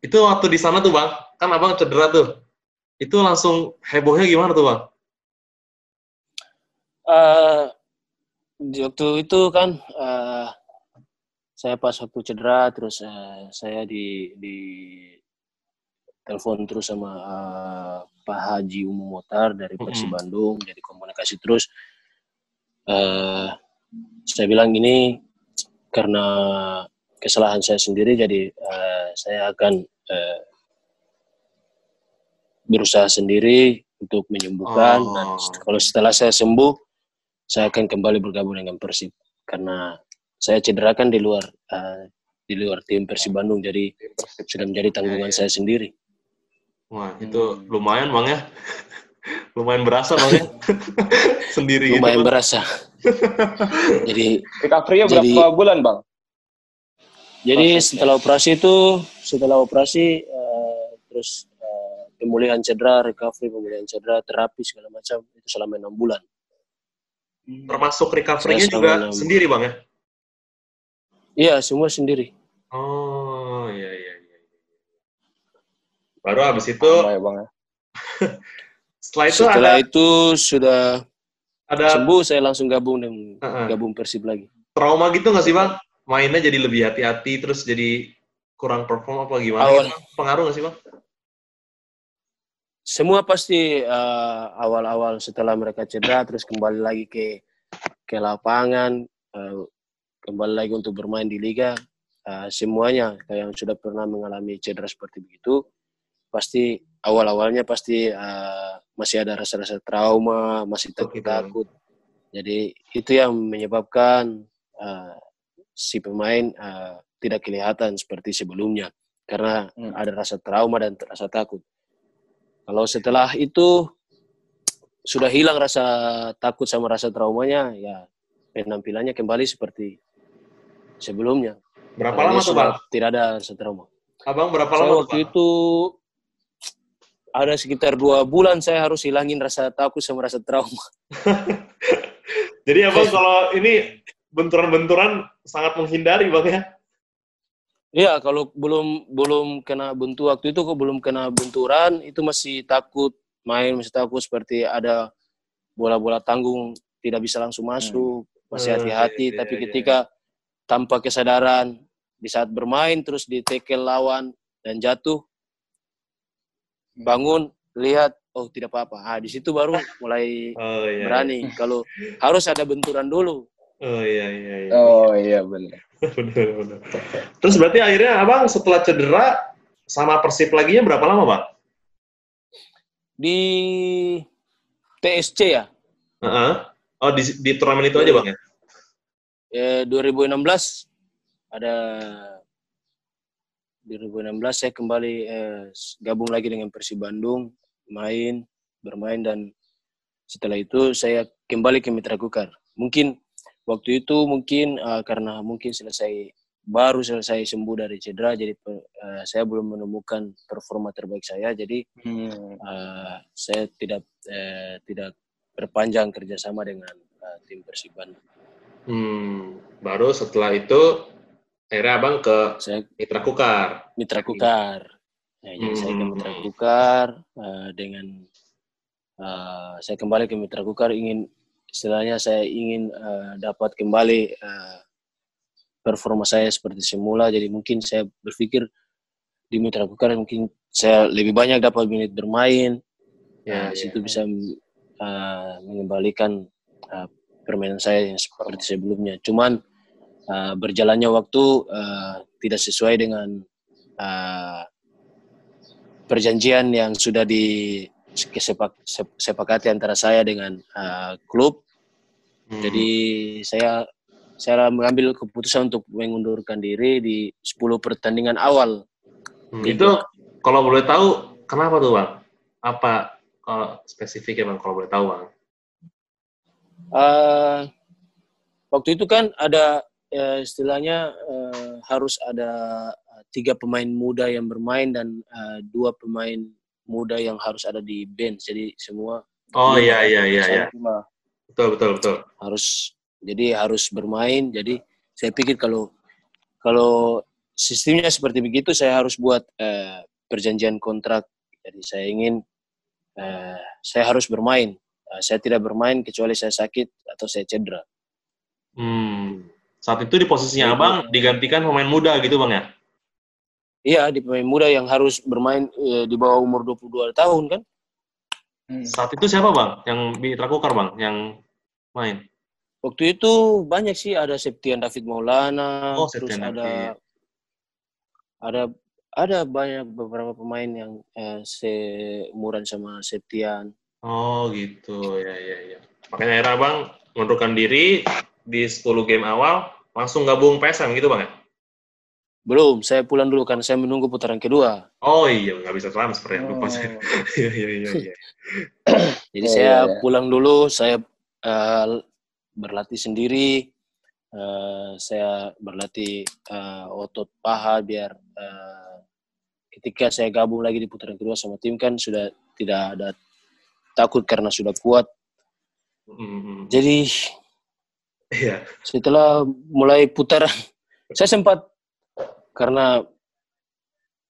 Speaker 3: itu waktu di sana tuh bang. Kan abang cedera tuh. Itu langsung hebohnya gimana tuh bang
Speaker 2: uh, waktu itu kan uh, saya pas waktu cedera terus uh, saya di di telepon terus sama uh, Pak Haji Umum Motar dari Persi mm-hmm. Bandung jadi komunikasi terus uh, saya bilang ini karena kesalahan saya sendiri jadi uh, saya akan uh, berusaha sendiri untuk menyembuhkan oh. dan kalau setelah saya sembuh saya akan kembali bergabung dengan Persib karena saya cedera kan di luar uh, di luar tim Persib Bandung jadi sudah menjadi tanggungan ya, ya. saya sendiri.
Speaker 3: Wah itu lumayan bang ya, lumayan berasa bang ya sendiri.
Speaker 2: Lumayan gitu, berasa. jadi
Speaker 1: recovery-nya berapa bulan bang?
Speaker 2: Jadi setelah operasi itu setelah operasi uh, terus uh, pemulihan cedera, recovery, pemulihan cedera, terapi segala macam itu selama enam bulan.
Speaker 3: Termasuk recovery-nya juga sendiri bang ya?
Speaker 2: Iya, semua sendiri.
Speaker 3: Oh, iya, iya, iya. Baru habis itu... ya, bang, ya. setelah itu
Speaker 2: setelah ada... itu sudah ada sembuh, saya langsung gabung dengan uh -huh. gabung Persib lagi.
Speaker 3: Trauma gitu nggak sih, Bang? Mainnya jadi lebih hati-hati, terus jadi kurang perform apa gimana? Awal. Gitu? Pengaruh nggak sih, Bang?
Speaker 2: Semua pasti uh, awal-awal setelah mereka cedera, terus kembali lagi ke ke lapangan, uh, kembali lagi untuk bermain di liga uh, semuanya yang sudah pernah mengalami cedera seperti begitu pasti awal-awalnya pasti uh, masih ada rasa-rasa trauma masih takut-takut jadi itu yang menyebabkan uh, si pemain uh, tidak kelihatan seperti sebelumnya karena hmm. ada rasa trauma dan rasa takut kalau setelah itu sudah hilang rasa takut sama rasa traumanya ya penampilannya kembali seperti sebelumnya.
Speaker 3: Berapa lama tuh, Bang?
Speaker 2: Tidak ada trauma.
Speaker 3: Abang berapa saya lama
Speaker 2: waktu tuh, itu ada sekitar dua bulan saya harus hilangin rasa takut sama rasa trauma.
Speaker 3: Jadi abang kalau ini benturan-benturan sangat menghindari bang ya?
Speaker 2: Iya, kalau belum belum kena bentur waktu itu kok belum kena benturan itu masih takut main, masih takut seperti ada bola-bola tanggung tidak bisa langsung masuk, masih hmm. hati-hati. Hmm, Tapi iya, ketika tanpa kesadaran di saat bermain terus di tackle lawan dan jatuh bangun lihat oh tidak apa-apa ah di situ baru mulai oh, iya, berani iya. kalau harus ada benturan dulu
Speaker 3: oh iya iya,
Speaker 1: iya. oh iya benar
Speaker 3: benar benar terus berarti akhirnya abang setelah cedera sama persib lagi nya berapa lama bang
Speaker 2: di TSC ya
Speaker 3: Heeh. Oh di, di turnamen itu aja bang ya?
Speaker 2: Eh, 2016 ada 2016 saya kembali eh, gabung lagi dengan Persib Bandung, main, bermain dan setelah itu saya kembali ke Mitra Kukar. Mungkin waktu itu mungkin uh, karena mungkin selesai baru selesai sembuh dari cedera jadi uh, saya belum menemukan performa terbaik saya jadi hmm. uh, saya tidak uh, tidak perpanjang kerjasama dengan uh, tim Persib Bandung.
Speaker 3: Hmm, baru setelah itu akhirnya abang ke saya, Mitra Kukar.
Speaker 2: Mitra Kukar. Ya, jadi saya ke Mitra hmm. Kukar uh, dengan uh, saya kembali ke Mitra Kukar ingin istilahnya saya ingin uh, dapat kembali uh, performa saya seperti semula. Jadi mungkin saya berpikir di Mitra Kukar mungkin saya lebih banyak dapat menit bermain. Ya, uh, ya situ ya. bisa uh, mengembalikan uh, permainan saya yang seperti sebelumnya. Cuman uh, berjalannya waktu uh, tidak sesuai dengan uh, perjanjian yang sudah di kesepak sepakati antara saya dengan uh, klub. Hmm. Jadi saya saya mengambil keputusan untuk mengundurkan diri di 10 pertandingan awal.
Speaker 3: Hmm. Itu kalau boleh tahu kenapa tuh bang? Apa uh, spesifiknya bang kalau boleh tahu bang?
Speaker 2: Uh, waktu itu kan ada uh, istilahnya uh, harus ada tiga pemain muda yang bermain dan uh, dua pemain muda yang harus ada di bench. Jadi semua
Speaker 3: Oh iya iya iya iya. Betul betul betul.
Speaker 2: Harus jadi harus bermain. Jadi saya pikir kalau kalau sistemnya seperti begitu saya harus buat uh, perjanjian kontrak. Jadi saya ingin uh, saya harus bermain. Uh, saya tidak bermain kecuali saya sakit atau saya cedera.
Speaker 3: Hmm. Saat itu di posisinya Abang digantikan pemain muda gitu Bang ya?
Speaker 2: Iya, di pemain muda yang harus bermain eh, di bawah umur 22 tahun kan.
Speaker 3: Hmm. Saat itu siapa bang yang Kukar bang yang main?
Speaker 2: Waktu itu banyak sih ada Septian David Maulana, oh, terus Septian ada David. ada ada banyak beberapa pemain yang eh, seumuran sama Septian.
Speaker 3: Oh gitu ya ya ya. Makanya era bang mengundurkan diri di 10 game awal langsung gabung PSM gitu bang ya?
Speaker 2: Belum, saya pulang dulu karena saya menunggu putaran kedua.
Speaker 3: Oh iya, nggak bisa transfer ya, lupa oh. saya. Iya, iya, iya, iya.
Speaker 2: Jadi oh, saya iya. pulang dulu, saya uh, berlatih sendiri, uh, saya berlatih uh, otot paha biar uh, ketika saya gabung lagi di putaran kedua sama tim kan sudah tidak ada takut karena sudah kuat. Mm-hmm. Jadi, yeah. setelah mulai putaran, saya sempat karena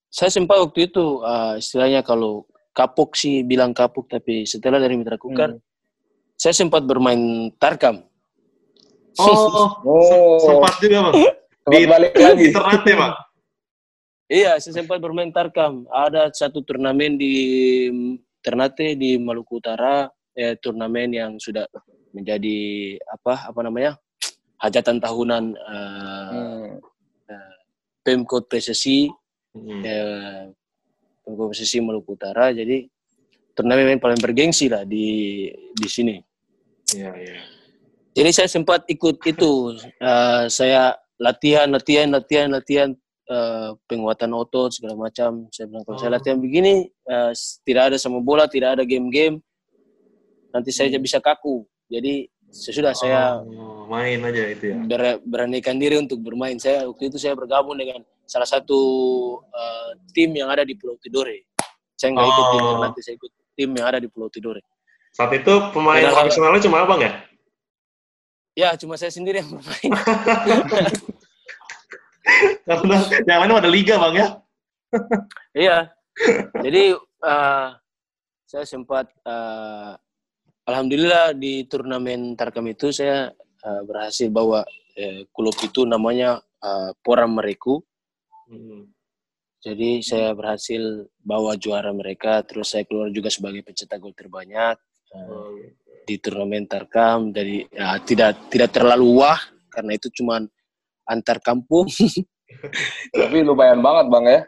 Speaker 2: saya sempat waktu itu uh, istilahnya kalau kapuk sih bilang kapuk tapi setelah dari Mitra Kukar hmm. saya sempat bermain tarkam.
Speaker 3: Oh, oh. sempat juga bang. Di balik lagi Ternate bang.
Speaker 2: Iya, saya sempat bermain tarkam. Ada satu turnamen di Ternate di Maluku Utara, ya turnamen yang sudah menjadi apa apa namanya hajatan tahunan uh, hmm. Pemkot PSSI hmm. eh, Pemkot PSSI Maluku Utara jadi turnamen paling bergengsi lah di di sini.
Speaker 3: Iya, iya.
Speaker 2: Jadi saya sempat ikut itu. Uh, saya latihan, latihan, latihan, latihan uh, penguatan otot segala macam. Saya bilang kalau oh. saya latihan begini uh, tidak ada sama bola, tidak ada game-game, nanti saya hmm. bisa kaku. Jadi sesudah oh, saya
Speaker 3: main aja itu ya.
Speaker 2: Ber, beranikan diri untuk bermain. Saya waktu itu saya bergabung dengan salah satu uh, tim yang ada di Pulau Tidore. Saya nggak oh. ikut tim oh. nanti saya ikut tim yang ada di Pulau Tidore.
Speaker 3: Saat itu pemain Dan profesionalnya cuma abang ya?
Speaker 2: Ya cuma saya sendiri yang bermain.
Speaker 3: Karena yang lain ada liga bang ya?
Speaker 2: Iya. Jadi uh, saya sempat uh, Alhamdulillah di turnamen Tarkam itu saya uh, berhasil bawa uh, klub itu namanya uh, Poram Mereku. Hmm. Jadi saya berhasil bawa juara mereka, terus saya keluar juga sebagai pencetak gol terbanyak uh, di turnamen Tarkam. Jadi ya, tidak tidak terlalu wah karena itu cuma antar kampung.
Speaker 1: Tapi lumayan banget bang ya,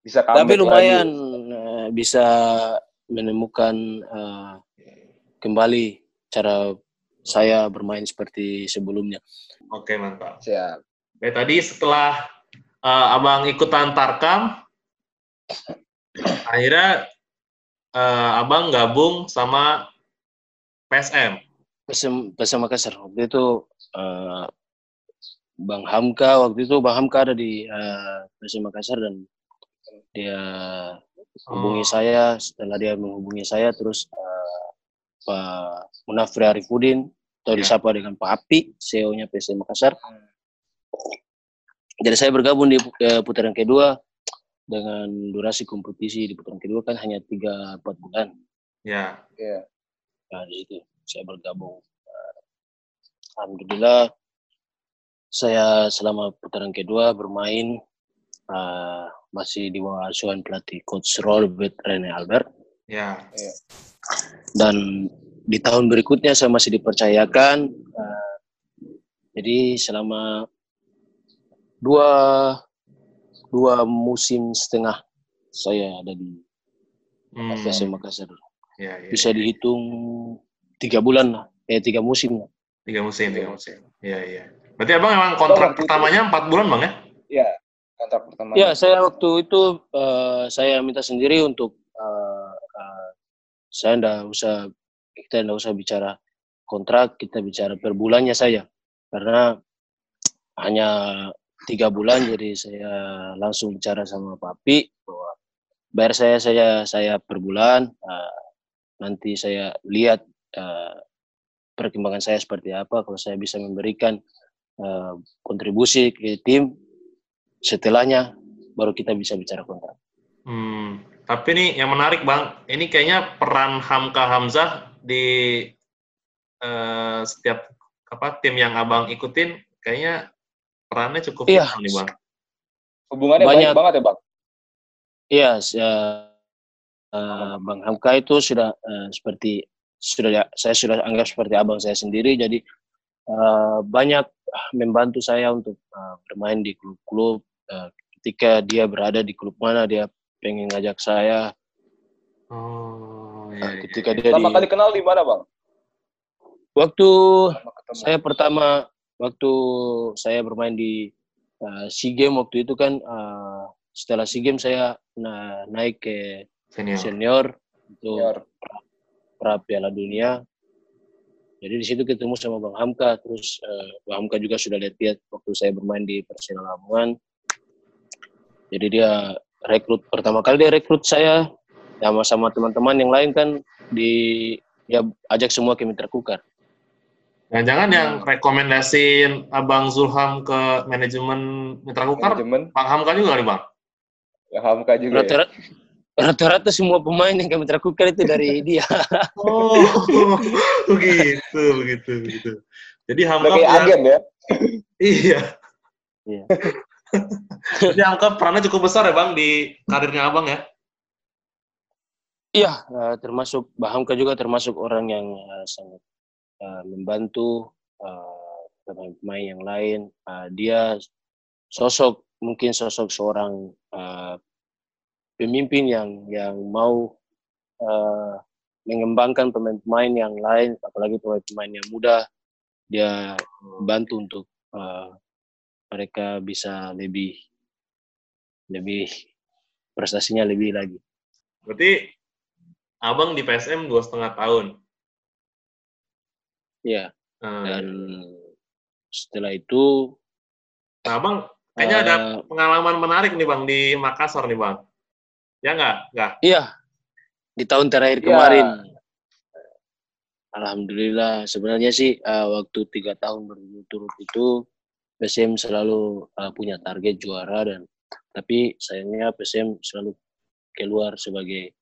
Speaker 2: bisa. Tapi lumayan uh, bisa menemukan uh, kembali cara saya bermain seperti sebelumnya.
Speaker 3: Oke, mantap.
Speaker 1: Siap.
Speaker 3: Oke, tadi setelah uh, Abang ikutan Tarkam, akhirnya uh, Abang gabung sama PSM.
Speaker 2: PSM, PSM Makassar. Waktu itu uh, Bang Hamka, waktu itu Bang Hamka ada di uh, PSM Makassar dan dia hubungi
Speaker 3: Oh.
Speaker 2: saya. Setelah dia menghubungi saya, terus uh, Pak Munafri Arifudin, atau
Speaker 3: Ya.
Speaker 2: disapa dengan Pak Api, CEO-nya PSM Makassar. Jadi saya bergabung di eh, putaran kedua dengan durasi kompetisi di putaran kedua kan hanya 3-4 bulan.
Speaker 3: Ya.
Speaker 1: Iya.
Speaker 2: Nah, di situ saya bergabung. Eh, Alhamdulillah saya selama putaran kedua bermain eh, masih di bawah asuhan pelatih coach Robert Rene Albert
Speaker 3: Ya.
Speaker 2: Dan di tahun berikutnya saya masih dipercayakan eh, jadi selama dua dua musim setengah saya ada di
Speaker 3: Hmm.
Speaker 2: PSM Makassar
Speaker 3: Ya, ya.
Speaker 2: bisa dihitung tiga bulan lah eh tiga musim lah
Speaker 3: Tiga musim, tiga musim. Iya, iya. Berarti abang emang kontrak
Speaker 1: itu-
Speaker 3: pertamanya empat bulan bang ya?
Speaker 1: Iya. Kontrak pertama.
Speaker 2: Ya, saya waktu itu eh, saya minta sendiri untuk saya ndak usah kita ndak usah bicara kontrak, kita bicara per bulannya saja. Karena hanya tiga bulan, jadi saya langsung bicara sama Papi bahwa bayar saya saya saya per bulan. eh, nanti saya lihat eh, perkembangan saya seperti apa. Kalau saya bisa memberikan eh, kontribusi ke tim, setelahnya baru kita bisa bicara kontrak.
Speaker 3: Hmm. Tapi nih yang menarik bang, ini kayaknya peran Hamka Hamzah di eh, setiap apa tim yang abang ikutin, kayaknya perannya cukup
Speaker 2: Iya.
Speaker 3: nih bang.
Speaker 1: Hubungannya
Speaker 2: Banyak.
Speaker 1: baik banget ya, Bang?
Speaker 2: Iya, eh, Bang Hamka itu sudah eh, seperti sudah ya, saya sudah anggap seperti abang saya sendiri. Jadi eh, banyak membantu saya untuk eh, bermain di klub-klub. Ketika dia berada di klub mana dia pengen ngajak saya.
Speaker 3: Oh, iya, iya,
Speaker 2: ketika
Speaker 3: iya.
Speaker 2: dia
Speaker 1: Pertama
Speaker 2: di
Speaker 1: kali kenal di mana, Bang?
Speaker 2: waktu
Speaker 1: Pertama
Speaker 2: saya pertama waktu saya bermain di uh, SEA Games waktu itu kan uh, setelah SEA Games saya na- naik ke
Speaker 3: senior.
Speaker 2: senior untuk
Speaker 1: Senior.
Speaker 2: pra Piala Dunia. Jadi di situ ketemu sama Bang Hamka, terus uh, Bang Hamka juga sudah lihat-lihat waktu saya bermain di Persela Lamongan. Jadi dia rekrut pertama kali dia rekrut saya sama sama teman-teman yang lain kan di ya ajak semua ke Mitra Kukar.
Speaker 3: Jangan-jangan yang rekomendasiin abang Zulham ke manajemen Mitra Kukar,
Speaker 1: Manajemen.
Speaker 3: Bang Hamka juga nih bang?
Speaker 1: Ya, Hamka juga ya.
Speaker 2: Rata-rata semua pemain yang ke Mitra Kukar itu dari dia.
Speaker 3: Oh, begitu, begitu, begitu. Jadi Hamka
Speaker 1: kayak
Speaker 3: punya-
Speaker 1: agen ya.
Speaker 3: Iya.
Speaker 2: Iya.
Speaker 3: Jadi Hamka perannya cukup besar ya bang di karirnya abang ya?
Speaker 2: Iya, eh, termasuk Bahamka juga termasuk orang yang eh, sangat eh, membantu pemain-pemain yang lain. Dia sosok mungkin sosok seorang pemimpin yang yang mau mengembangkan pemain-pemain yang lain, apalagi pemain-pemain yang muda. Dia bantu untuk mereka bisa lebih lebih prestasinya lebih lagi.
Speaker 3: Berarti abang di PSM dua setengah tahun.
Speaker 2: Iya.
Speaker 3: Nah,
Speaker 2: dan setelah itu
Speaker 3: nah, abang kayaknya ada
Speaker 2: eh,
Speaker 3: pengalaman menarik nih bang di Makassar nih bang. Ya nggak? Nggak.
Speaker 2: iya di tahun terakhir
Speaker 1: Iya.
Speaker 2: kemarin alhamdulillah sebenarnya sih eh, waktu tiga tahun berturut-turut itu PSM selalu eh, punya target juara dan tapi sayangnya PSM selalu keluar sebagai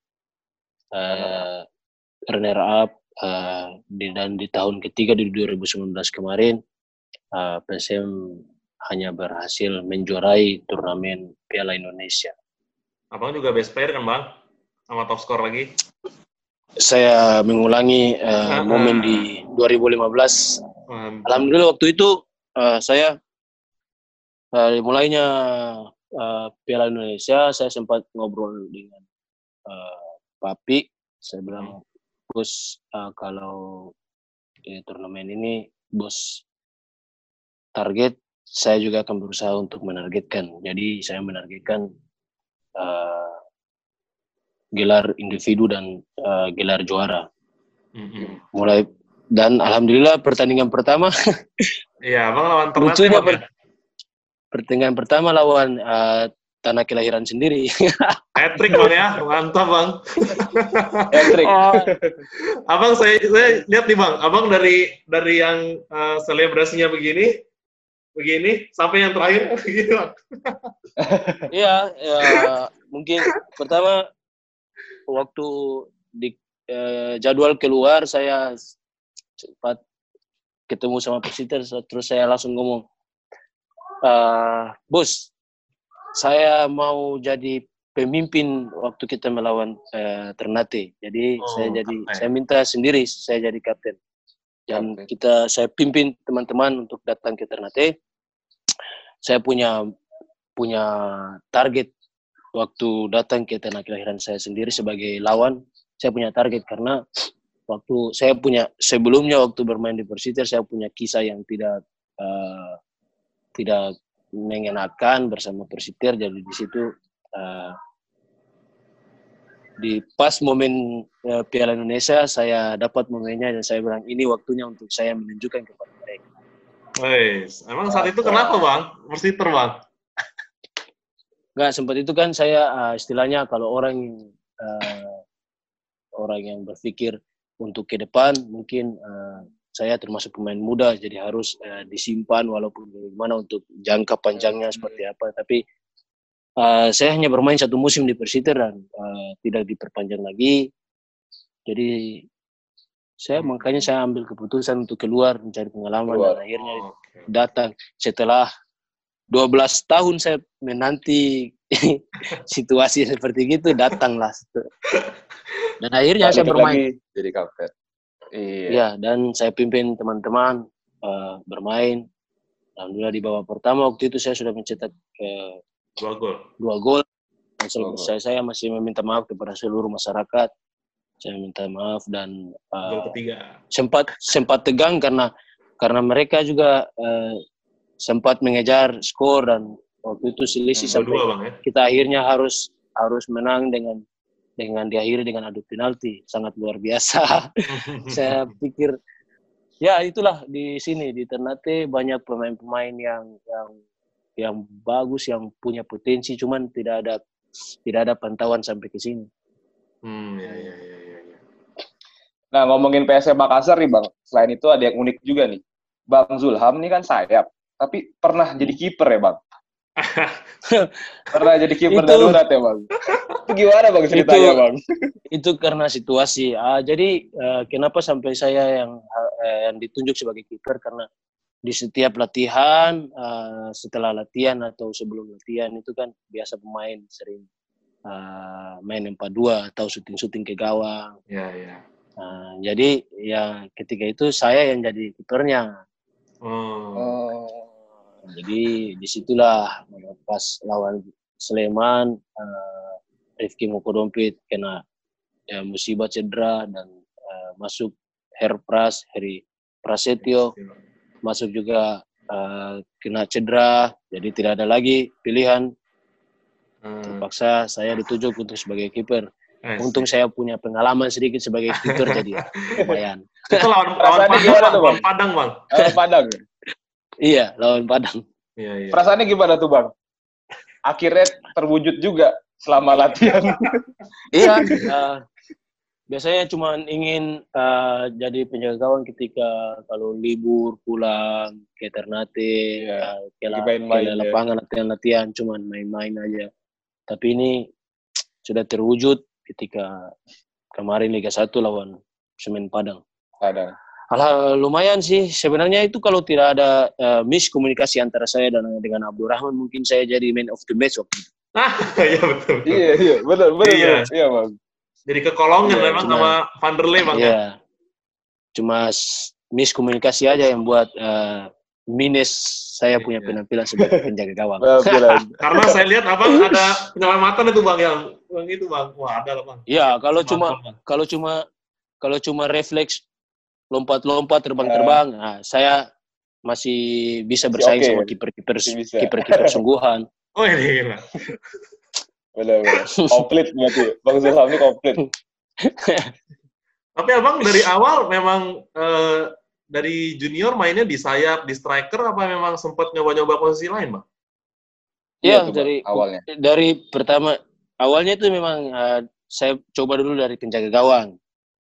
Speaker 2: eh, runner up eh, di, dan di tahun ketiga di 2019 kemarin eh, PSM hanya berhasil menjuarai turnamen Piala Indonesia.
Speaker 3: Abang juga best player kan bang? Sama top score lagi.
Speaker 2: saya mengulangi
Speaker 3: Ah,
Speaker 2: momen di 2015.
Speaker 3: Mantap.
Speaker 2: Alhamdulillah waktu itu eh, saya eh, mulainya eh, Piala Indonesia saya sempat ngobrol dengan eh, Papi. Saya bilang, Gus eh, kalau eh, turnamen ini bos target saya juga akan berusaha untuk menargetkan. Jadi saya menargetkan uh, gelar individu dan uh, gelar juara.
Speaker 3: Mm-mm.
Speaker 2: Mulai dan alhamdulillah pertandingan pertama
Speaker 3: Iya, Bang lawan
Speaker 2: lucunya
Speaker 3: ya?
Speaker 2: per- pertandingan pertama lawan uh, tanah kelahiran sendiri.
Speaker 3: Hat-trick Bang ya, mantap Bang.
Speaker 1: Hat-trick.
Speaker 2: Oh,
Speaker 3: Abang saya saya lihat nih Bang, Abang dari dari yang eh, selebrasinya begini begini sampai yang terakhir.
Speaker 2: Iya, ya, mungkin pertama waktu di eh, jadwal keluar saya sempat ketemu sama persiter terus saya langsung ngomong, "Eh, bos, saya mau jadi pemimpin waktu kita melawan eh, Ternate. Jadi
Speaker 3: Oh,
Speaker 2: saya jadi
Speaker 3: kapten.
Speaker 2: saya minta sendiri saya jadi kapten dan
Speaker 1: Kapten.
Speaker 2: kita saya pimpin teman-teman untuk datang ke Ternate. Saya punya punya target waktu datang ke tanah kelahiran saya sendiri sebagai lawan. Saya punya target karena waktu saya punya sebelumnya waktu bermain di Persiter saya punya kisah yang tidak eh, tidak mengenakan bersama Persiter jadi di situ eh, di pas momen eh, Piala Indonesia saya dapat momennya dan saya bilang ini waktunya untuk saya menunjukkan kepada mereka.
Speaker 3: Wes, emang saat itu kenapa Bang? Persiter Bang.
Speaker 2: Nggak sempat itu kan saya eh, istilahnya kalau orang eh, orang yang berpikir untuk ke depan mungkin eh, saya termasuk pemain muda jadi harus eh, disimpan walaupun bagaimana untuk jangka panjangnya seperti apa. Tapi eh, saya hanya bermain satu musim di Persiter dan eh, tidak diperpanjang lagi. Jadi saya makanya saya ambil keputusan untuk keluar mencari pengalaman
Speaker 1: Keluar.
Speaker 2: dan akhirnya
Speaker 3: Oke.
Speaker 2: datang. Setelah 12 tahun saya menanti situasi seperti gitu datanglah. Dan akhirnya saya
Speaker 1: Balik
Speaker 2: bermain.
Speaker 1: lagi jadi kapten. Iya.
Speaker 2: ya dan saya pimpin teman-teman eh, bermain alhamdulillah di babak pertama waktu itu saya sudah mencetak eh,
Speaker 3: Dua gol.
Speaker 2: dua gol Dan sel-
Speaker 1: Dua gol.
Speaker 2: saya, saya masih meminta maaf kepada seluruh masyarakat saya minta maaf dan
Speaker 3: Gol ketiga.
Speaker 2: sempat sempat tegang karena karena mereka juga eh, sempat mengejar skor dan waktu itu selisih sampai
Speaker 3: Dua Bang ya.
Speaker 2: kita akhirnya harus harus menang dengan dengan diakhiri dengan adu penalti sangat luar biasa saya pikir ya itulah di sini di Ternate banyak pemain-pemain yang yang yang bagus yang punya potensi cuman tidak ada tidak ada pantauan sampai ke sini
Speaker 3: Hmm, ya, ya, ya, ya, ya.
Speaker 1: Nah, ngomongin PSM Makassar nih, Bang. Selain itu ada yang unik juga nih. Bang Zulham nih kan sayap, tapi pernah jadi kiper ya, Bang? pernah jadi kiper
Speaker 2: Itu-
Speaker 1: darurat ya, Bang? Itu gimana, Bang, ceritanya,
Speaker 2: Itu-
Speaker 1: Bang?
Speaker 2: itu karena situasi. Ah, jadi eh, kenapa sampai saya yang eh, yang ditunjuk sebagai kiper karena di setiap latihan, eh, setelah latihan atau sebelum latihan itu kan biasa pemain sering eh, main 4-2 atau syuting-syuting ke gawang.
Speaker 3: Ya, ya.
Speaker 2: Nah, jadi ya ketika itu saya yang jadi kipernya.
Speaker 3: Oh.
Speaker 1: Oh.
Speaker 2: Jadi di situlah pas lawan Sleman, eh, Rifki Mokodompit kena ya, musibah cedera dan eh, masuk Herpras, Heri Prasetyo, masuk juga eh, kena cedera, jadi tidak ada lagi pilihan.
Speaker 3: Hmm.
Speaker 2: Terpaksa saya ditunjuk untuk sebagai kiper. Untung saya punya pengalaman sedikit sebagai kiper jadi ya, lumayan.
Speaker 3: itu lawan lawan Padang, Bang. lawan? Padang, Bang.
Speaker 1: Eh, Padang.
Speaker 2: Iya, lawan Padang.
Speaker 3: Iya, iya.
Speaker 1: Perasaannya gimana tuh, Bang? Akhirnya terwujud juga selama latihan.
Speaker 2: Iya, eh, biasanya cuma ingin eh, jadi penjaga gawang ketika kalau libur pulang ke Ternate,
Speaker 1: Iya,
Speaker 2: ke, la-
Speaker 1: lagi main-main
Speaker 2: ke
Speaker 1: ya.
Speaker 2: lapangan latihan-latihan, cuman main-main aja. Tapi ini sudah terwujud ketika kemarin Liga 1 lawan Semen Padang.
Speaker 1: Padang.
Speaker 2: Alah, lumayan sih. Sebenarnya itu kalau tidak ada eh, miskomunikasi antara saya dan dengan Abdurrahman, mungkin saya jadi man of the match waktu itu.
Speaker 3: Ah, iya betul. betul.
Speaker 1: Iya, iya, betul, betul.
Speaker 3: Iya.
Speaker 1: betul. Iya, Bang.
Speaker 3: Jadi kekolongan
Speaker 1: Iya,
Speaker 3: memang
Speaker 2: cuma-
Speaker 3: sama Vanderlei, Bang. ya?
Speaker 2: Iya. Cuma s- miskomunikasi aja yang buat eh, minus saya punya
Speaker 3: Iya.
Speaker 2: penampilan sebagai penjaga gawang.
Speaker 1: Penampilan.
Speaker 3: Karena saya lihat Abang ada penyelamatan itu, Bang, yang Bang itu, Bang. Wah, ada lah, Bang.
Speaker 2: Ya, kalau cuma kalau cuma kalau cuma refleks lompat-lompat, terbang-terbang. Nah, saya masih bisa bersaing
Speaker 1: oke.
Speaker 2: sama kiper-kiper
Speaker 1: Masih bisa.
Speaker 2: kiper-kiper sungguhan.
Speaker 3: Oh ini gila.
Speaker 1: Benar, benar. Komplit berarti. Bang Zulham ini komplit.
Speaker 3: Tapi abang dari awal memang eh, dari junior mainnya di sayap, di striker, apa memang sempat nyoba-nyoba posisi lain, bang?
Speaker 2: Iya,
Speaker 1: Bang,
Speaker 2: dari
Speaker 1: awalnya.
Speaker 2: dari pertama awalnya itu memang eh, saya coba dulu dari penjaga gawang.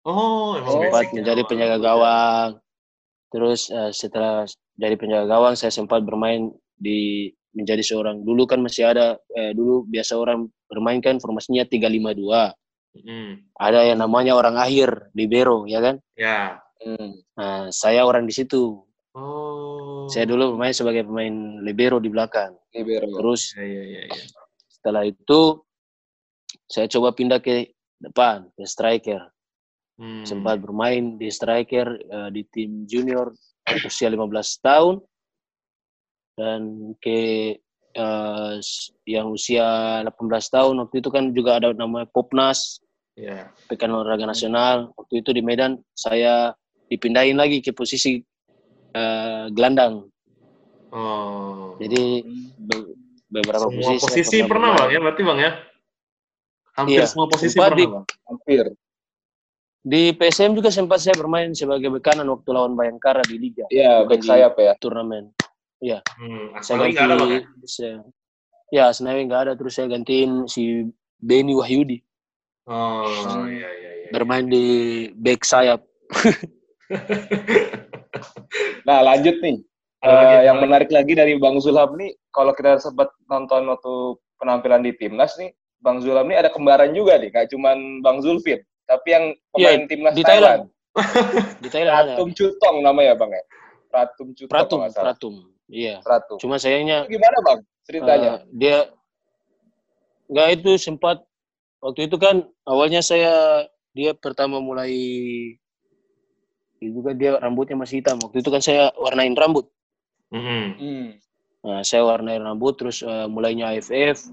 Speaker 3: Oh, emang
Speaker 1: Oh,
Speaker 2: sempat
Speaker 3: ya,
Speaker 2: menjadi
Speaker 3: awal.
Speaker 2: penjaga gawang. Terus eh, setelah jadi penjaga gawang saya sempat bermain di menjadi seorang dulu kan masih ada eh, dulu biasa orang bermain kan formasinya 352.
Speaker 3: Hmm,
Speaker 2: Ada yang namanya orang akhir libero ya kan?
Speaker 3: ya.
Speaker 1: Hmm.
Speaker 2: Nah, saya orang di situ.
Speaker 3: Oh.
Speaker 2: Saya dulu bermain sebagai pemain libero di belakang.
Speaker 1: Libero.
Speaker 2: Terus
Speaker 3: Ya, ya, ya, ya.
Speaker 2: setelah itu saya coba pindah ke depan ke striker.
Speaker 3: Hmm.
Speaker 2: sempat bermain di striker eh, di tim junior usia 15 tahun dan ke s- yang usia 18 tahun waktu itu kan juga ada namanya Popnas
Speaker 3: Ya.
Speaker 2: Pekan Olahraga Nasional waktu itu di Medan saya dipindahin lagi ke posisi eh, gelandang
Speaker 3: Oh.
Speaker 2: jadi be- beberapa
Speaker 3: semua
Speaker 2: posisi,
Speaker 3: posisi pernah, bang
Speaker 2: bermain.
Speaker 3: ya, berarti bang ya? Hampir
Speaker 2: Iya,
Speaker 3: semua posisi pernah,
Speaker 2: di-
Speaker 3: bang.
Speaker 1: Hampir.
Speaker 2: Di PSM juga sempat saya bermain sebagai bekanan waktu lawan Bayangkara di Liga
Speaker 1: Iya,
Speaker 2: di
Speaker 1: sayap ya.
Speaker 2: turnamen
Speaker 3: Hmm,
Speaker 2: saya ganti
Speaker 3: ada, bang ya?
Speaker 2: saya, ya Senawi nggak ada terus saya gantiin si Benny Wahyudi
Speaker 3: Oh,
Speaker 1: Hmm.
Speaker 3: iya, iya, iya.
Speaker 2: bermain di back sayap
Speaker 1: Nah, lanjut nih.
Speaker 3: Ada
Speaker 1: Eh,
Speaker 3: lagi yang
Speaker 1: yang
Speaker 3: menarik?
Speaker 1: lagi dari Bang Zulham nih, kalau kita sempat nonton waktu penampilan di timnas nih, Bang Zulham nih ada kembaran juga nih, nggak cuman Bang Zulfin, tapi yang pemain timnas
Speaker 2: Iya, di
Speaker 1: Thailand.
Speaker 2: di Thailand ada
Speaker 1: Pratum Cutong namanya Bang ya. Pratum Cutong
Speaker 2: Pratum. Pratum iya
Speaker 1: Pratum.
Speaker 2: cuma sayangnya
Speaker 1: Itu gimana Bang ceritanya?
Speaker 2: eh, dia nggak itu sempat waktu itu kan awalnya saya dia pertama mulai juga dia rambutnya masih hitam waktu itu kan saya warnain rambut
Speaker 3: Mm-mm.
Speaker 1: Hmm.
Speaker 2: Nah, saya warnai rambut terus eh, mulainya AFF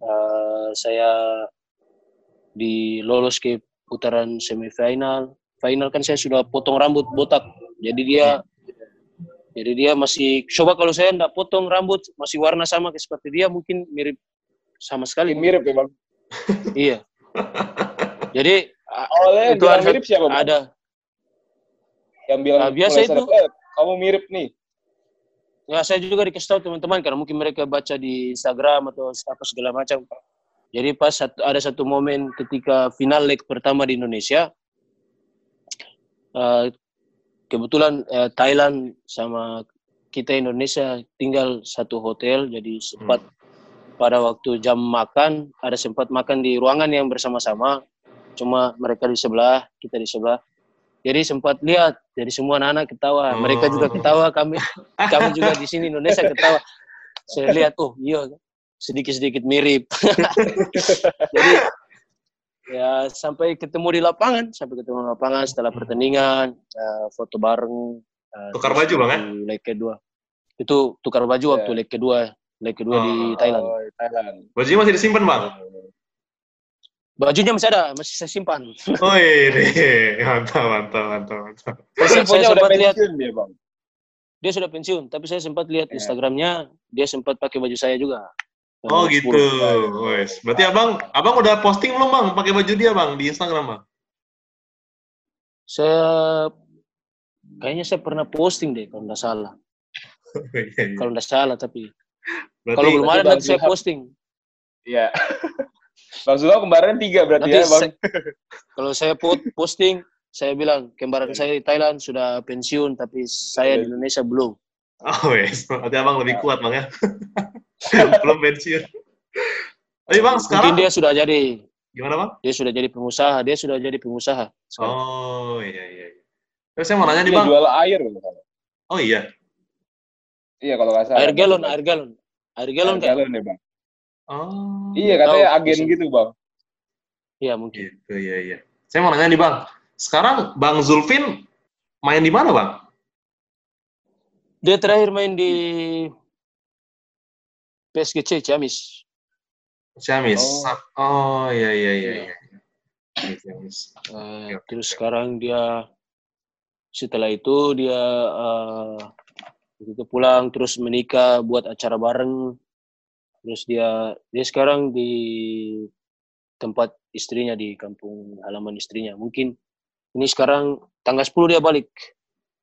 Speaker 2: eh, saya di lolos ke putaran semifinal. Final kan saya sudah potong rambut botak. Jadi dia jadi dia masih coba kalau saya enggak potong rambut masih warna sama kayak seperti dia mungkin mirip sama sekali.
Speaker 1: Mirip ya Bang.
Speaker 2: Iya. Jadi
Speaker 1: yang
Speaker 2: Itu ada-
Speaker 1: mirip siapa Bang?
Speaker 2: ada
Speaker 1: Yang bilang
Speaker 2: Ah, biasa itu.
Speaker 1: "Eh, kamu mirip nih.
Speaker 2: Ya saya juga dikasih tahu teman-teman karena mungkin mereka baca di Instagram atau apa segala macam. Jadi pas satu, ada satu momen ketika final leg pertama di Indonesia, eh, kebetulan eh, Thailand sama kita Indonesia tinggal satu hotel, jadi sempat pada waktu jam makan ada sempat makan di ruangan yang bersama-sama. Cuma mereka di sebelah, kita di sebelah. Jadi sempat lihat, jadi semua anak-anak ketawa. Mereka juga
Speaker 3: Oh.
Speaker 2: ketawa, kami kami juga di sini Indonesia ketawa. Saya lihat, oh iya, sedikit-sedikit mirip. Jadi ya sampai ketemu di lapangan, sampai ketemu di lapangan setelah pertandingan, eh, foto bareng. eh,
Speaker 3: Tukar baju, Bang, ya?
Speaker 2: waktu Leg kedua. Itu tukar baju waktu
Speaker 1: Ya.
Speaker 2: leg kedua, leg kedua di
Speaker 3: Oh.
Speaker 2: Thailand.
Speaker 1: Oh, Thailand.
Speaker 3: Bajunya masih disimpan, Bang?
Speaker 2: Bajunya masih ada, masih saya simpan.
Speaker 3: Oh, ini. Mantap, mantap, mantap, mantap.
Speaker 2: Saya, saya sempat lihat
Speaker 1: pensiun dia Bang.
Speaker 2: dia sudah pensiun, tapi saya sempat lihat
Speaker 1: Ya.
Speaker 2: Instagramnya, dia sempat pakai baju saya juga.
Speaker 3: Oh, gitu.
Speaker 2: 10.
Speaker 3: Wes. Berarti Abang, Abang udah posting belum, Bang, pakai baju dia, Bang, di Instagram, Bang?
Speaker 2: Saya kayaknya saya pernah posting deh kalau nggak salah.
Speaker 3: Iya, iya.
Speaker 2: Kalau nggak salah tapi
Speaker 3: Berarti
Speaker 2: kalau belum ada nanti saya posting.
Speaker 1: Iya. Bang Zulham kembaran tiga berarti
Speaker 2: Nanti
Speaker 1: ya Bang.
Speaker 2: saya- kalau saya po- posting, saya bilang kembaran saya di Thailand sudah pensiun tapi saya di Indonesia belum.
Speaker 3: Oh, wes. Berarti Abang lebih kuat, Bang, ya? belum pensiun. Tapi, Bang, sekarang...
Speaker 2: Mungkin dia sudah jadi
Speaker 3: Gimana, Bang?
Speaker 2: dia sudah jadi pengusaha, dia sudah jadi pengusaha. sekarang.
Speaker 3: Oh, iya, iya. iya. Terus saya mau nanya nih,
Speaker 1: Dia
Speaker 3: Bang.
Speaker 1: jual air.
Speaker 3: Oh, iya.
Speaker 1: Iya kalau nggak salah.
Speaker 2: air galon, air galon. Air galon
Speaker 1: Air galon ya Bang.
Speaker 3: Oh,
Speaker 1: Iya katanya
Speaker 2: Tahu,
Speaker 1: agen
Speaker 2: bisa.
Speaker 1: gitu Bang.
Speaker 2: Iya mungkin.
Speaker 3: gitu, iya, iya. Saya mau nanya nih, Bang. Sekarang Bang Zulfin main di mana, Bang?
Speaker 2: Dia terakhir main di PSGC Ciamis.
Speaker 3: Ciamis.
Speaker 1: Oh.
Speaker 3: Oh, iya, iya, iya.
Speaker 2: Iya.
Speaker 3: iya. Ciamis.
Speaker 2: Eh,
Speaker 3: oke,
Speaker 2: terus sekarang dia setelah itu dia uh, itu pulang terus menikah buat acara bareng terus dia dia sekarang di tempat istrinya di kampung halaman istrinya mungkin ini sekarang tanggal 10 dia balik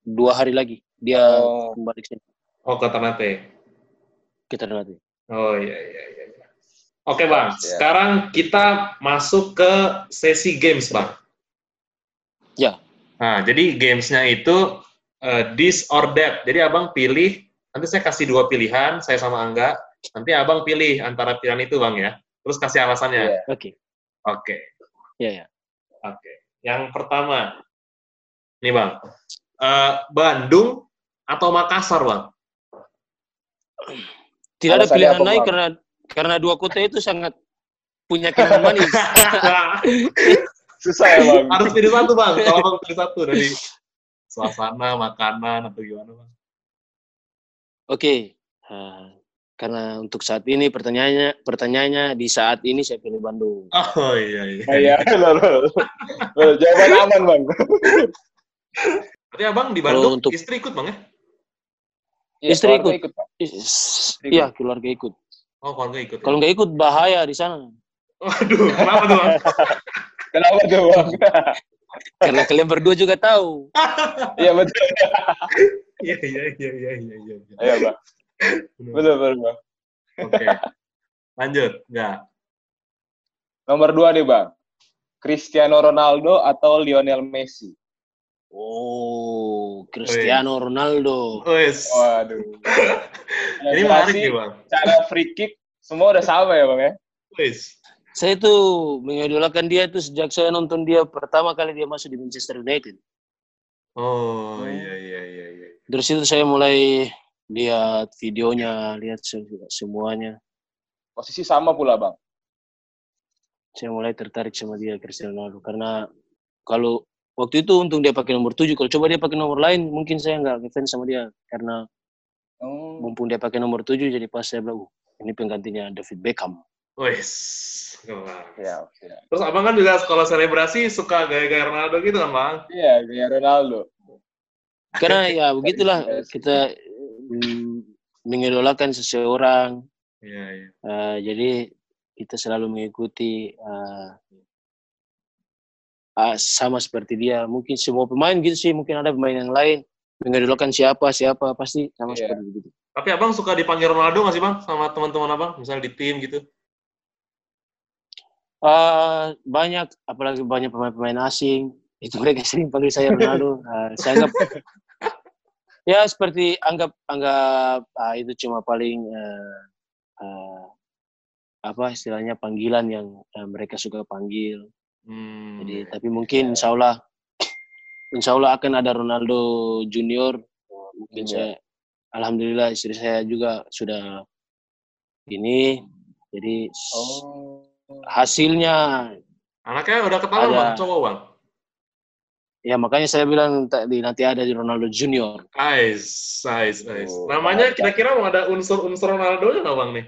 Speaker 2: dua hari lagi dia
Speaker 1: Oh.
Speaker 2: kembali ke sini
Speaker 3: Oh, ke Ternate.
Speaker 2: ke Ternate.
Speaker 3: Oh iya iya iya. iya. Oke bang,
Speaker 1: Ya.
Speaker 3: sekarang kita masuk ke sesi games bang.
Speaker 2: Ya.
Speaker 3: Nah jadi gamesnya itu eh, this or that. Jadi abang pilih. Nanti saya kasih dua pilihan, saya sama Angga. Nanti abang pilih antara pilihan itu bang ya. Terus kasih alasannya.
Speaker 1: Iya.
Speaker 2: Oke.
Speaker 3: Oke.
Speaker 2: Ya ya.
Speaker 3: Oke. Yang pertama, nih bang, Eh, Bandung atau Makassar bang?
Speaker 2: Tidak ada pilihan lain karena karena dua kota itu sangat punya kenangan manis.
Speaker 1: Susah ya bang.
Speaker 3: Harus pilih satu bang. Kalau bang pilih satu dari suasana, makanan atau gimana bang?
Speaker 2: Oke. Ah, karena untuk saat ini pertanyaannya pertanyaannya di saat ini saya pilih Bandung.
Speaker 3: Oh iya iya.
Speaker 1: Oh, Iya, Jawaban aman bang.
Speaker 3: Berarti abang di Bandung
Speaker 2: untuk-
Speaker 3: istri ikut bang ya?
Speaker 1: Iya,
Speaker 2: Istri
Speaker 1: keluarga
Speaker 2: ikut. Iya keluarga ikut.
Speaker 3: Oh keluarga ikut. Ya?
Speaker 2: Kalau nggak ikut bahaya di sana.
Speaker 3: Waduh, kenapa tuh bang?
Speaker 1: Kenapa tuh bang?
Speaker 2: Karena kalian berdua juga tahu.
Speaker 1: Iya betul.
Speaker 3: Iya iya iya iya iya. iya.
Speaker 1: Iya bang. Betul betul bang.
Speaker 3: Oke. Lanjut, enggak.
Speaker 1: Nomor dua nih bang. Cristiano Ronaldo atau Lionel Messi?
Speaker 2: Oh, Cristiano Ronaldo.
Speaker 3: Wes.
Speaker 1: Waduh.
Speaker 3: Ini menarik nih bang.
Speaker 1: Cara free kick semua udah sama ya bang ya?
Speaker 3: Wes.
Speaker 2: Saya tuh mengidolakan dia tuh sejak saya nonton dia pertama kali dia masuk di Manchester United.
Speaker 3: Oh iya iya iya iya.
Speaker 2: Dari situ saya mulai lihat videonya, lihat se- semuanya.
Speaker 1: Posisi sama pula bang.
Speaker 2: Saya mulai tertarik sama dia Cristiano Ronaldo karena kalau waktu itu untung dia pakai nomor 7, kalau coba dia pakai nomor lain mungkin saya nggak ngefans sama dia karena
Speaker 1: Oh.
Speaker 2: mumpung dia pakai nomor 7 jadi pas saya bilang, "Uh, ini penggantinya David Beckham.
Speaker 3: Wes.
Speaker 1: Ya, ya.
Speaker 3: Terus abang kan juga sekolah selebrasi suka gaya-gaya Ronaldo gitu kan bang?
Speaker 1: Iya, kayak Ronaldo.
Speaker 2: Karena ya begitulah kita mm, mengidolakan seseorang
Speaker 3: Iya iya.
Speaker 2: Uh, jadi kita selalu mengikuti uh, uh, sama seperti dia. Mungkin semua pemain gitu sih. Mungkin ada pemain yang lain mengidolakan siapa siapa pasti sama
Speaker 1: Iya.
Speaker 2: seperti itu.
Speaker 3: Tapi abang suka dipanggil Ronaldo nggak sih bang sama teman-teman abang, misalnya di tim gitu?
Speaker 2: Uh, banyak, apalagi banyak pemain-pemain asing. Itu mereka sering panggil saya Ronaldo. Uh, saya anggap ya seperti anggap anggap ah, itu cuma paling uh, uh, apa istilahnya panggilan yang uh, mereka suka panggil.
Speaker 3: Hmm.
Speaker 2: Jadi tapi mungkin insya Allah insya Allah akan ada Ronaldo Junior. Mungkin
Speaker 1: Iya.
Speaker 2: saya Alhamdulillah istri saya juga sudah ini. Jadi
Speaker 1: Oh.
Speaker 2: hasilnya
Speaker 3: Anaknya udah ketahuan
Speaker 2: Ada.
Speaker 3: bang, cowok bang.
Speaker 2: ya makanya saya bilang tadi nanti ada di Ronaldo Junior.
Speaker 3: Ais, ais, ais.
Speaker 1: Oh,
Speaker 3: Namanya kira-kira mau ada unsur-unsur Ronaldo nggak bang nih?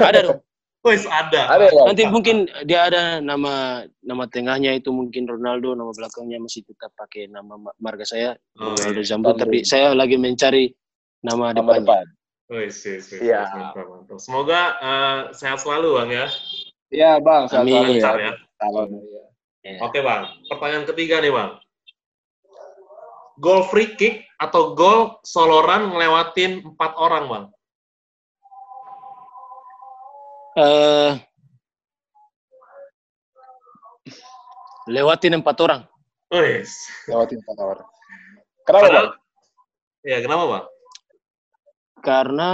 Speaker 2: Ada dong.
Speaker 3: Wes ada.
Speaker 1: Ada ya?
Speaker 2: Nanti mungkin dia ada nama nama tengahnya itu mungkin Ronaldo, nama belakangnya masih tetap pakai nama ma- marga saya
Speaker 3: Oh,
Speaker 2: Ronaldo
Speaker 3: iya.
Speaker 2: Zambrut. Tapi saya lagi mencari nama,
Speaker 1: Nama
Speaker 2: depannya.
Speaker 1: depan.
Speaker 3: Wes, wes, wes,
Speaker 1: Iya.
Speaker 3: mantap, mantap. Semoga eh, sehat selalu bang ya.
Speaker 1: Iya bang, sehat
Speaker 2: Amin.
Speaker 1: selalu
Speaker 3: Lancar
Speaker 1: ya.
Speaker 3: ya.
Speaker 1: Salam.
Speaker 2: Ya.
Speaker 3: Oke bang, pertanyaan ketiga nih bang. Gol free kick atau gol soloran ngelewatin empat orang bang?
Speaker 2: Eh, lewatin empat orang.
Speaker 3: Wes.
Speaker 1: Lewatin empat orang. Kenapa bang?
Speaker 3: Padahal, ya kenapa bang?
Speaker 2: Karena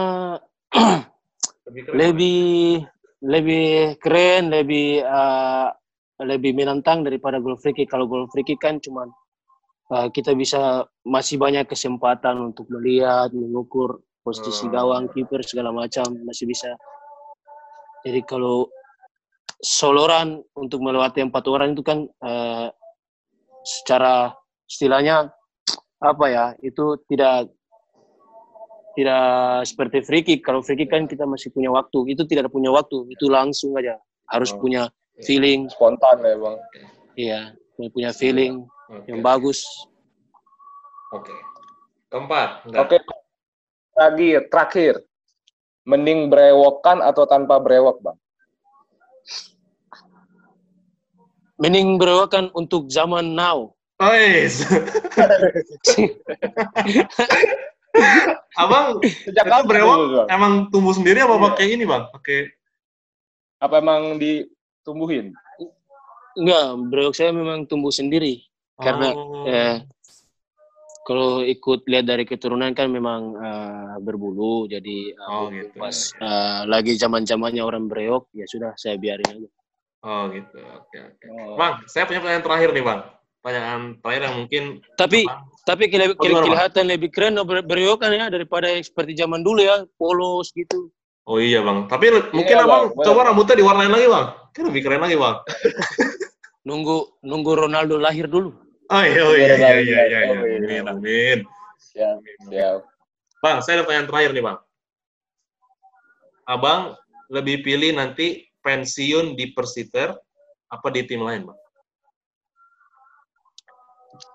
Speaker 3: Lebih keren,
Speaker 2: lebih lebih keren, lebih eh, lebih menantang daripada gol free kick. Kalau gol free kick kan cuman eh, kita bisa masih banyak kesempatan untuk melihat, mengukur posisi
Speaker 3: Hmm.
Speaker 2: gawang, kiper segala macam masih bisa. Jadi kalau soloran untuk melewati empat orang itu kan eh, secara istilahnya apa ya itu tidak tidak seperti free kick. Kalau free kick kan kita masih punya waktu. Itu tidak punya waktu. Itu langsung aja. Harus
Speaker 1: Oh.
Speaker 2: punya feeling.
Speaker 1: Spontan ya bang.
Speaker 2: Iya, punya feeling
Speaker 3: Oke.
Speaker 2: yang bagus.
Speaker 3: Oke. Keempat. Enggak.
Speaker 1: Oke. Lagi terakhir. Mending brewokan atau tanpa brewok, Bang?
Speaker 2: Mending berewokan untuk zaman now.
Speaker 3: Ois. Abang
Speaker 1: Sejak
Speaker 3: itu
Speaker 1: kapan
Speaker 3: brewok
Speaker 1: dulu, Bang?
Speaker 3: emang tumbuh sendiri apa
Speaker 1: Iya.
Speaker 3: pakai ini, Bang? Pakai
Speaker 1: Apa emang ditumbuhin?
Speaker 2: Enggak, brewok saya memang tumbuh sendiri. Karena,
Speaker 3: Oh.
Speaker 2: Eh, kalau ikut lihat dari keturunan kan memang eh, berbulu, jadi eh,
Speaker 3: Oh, gitu.
Speaker 2: pas eh, lagi zaman zamannya orang brewok, ya sudah saya biarin aja.
Speaker 3: Oh, gitu. Oke, oke.
Speaker 1: Oh.
Speaker 3: Bang, saya punya pertanyaan terakhir nih, Bang. Pertanyaan terakhir yang mungkin
Speaker 2: Tapi
Speaker 3: Bang,
Speaker 2: tapi kele-
Speaker 3: Oh, Bang?
Speaker 2: kelihatan lebih keren bre- brewok kan ya daripada yang seperti zaman dulu ya, polos gitu.
Speaker 3: Oh iya bang, tapi le- mungkin
Speaker 1: Bang.
Speaker 3: abang
Speaker 1: Boleh,
Speaker 3: coba
Speaker 1: Bang.
Speaker 3: rambutnya diwarnain lagi bang, kan lebih keren lagi bang.
Speaker 2: Nunggu nunggu Ronaldo lahir dulu.
Speaker 3: Oh iya, oh iya, iya, iya, iya, iya.
Speaker 1: Iya.
Speaker 3: Amin, amin.
Speaker 1: Ya, ya.
Speaker 3: Bang, saya ada pertanyaan terakhir nih bang. Abang lebih pilih nanti pensiun di Persiter apa di tim lain bang?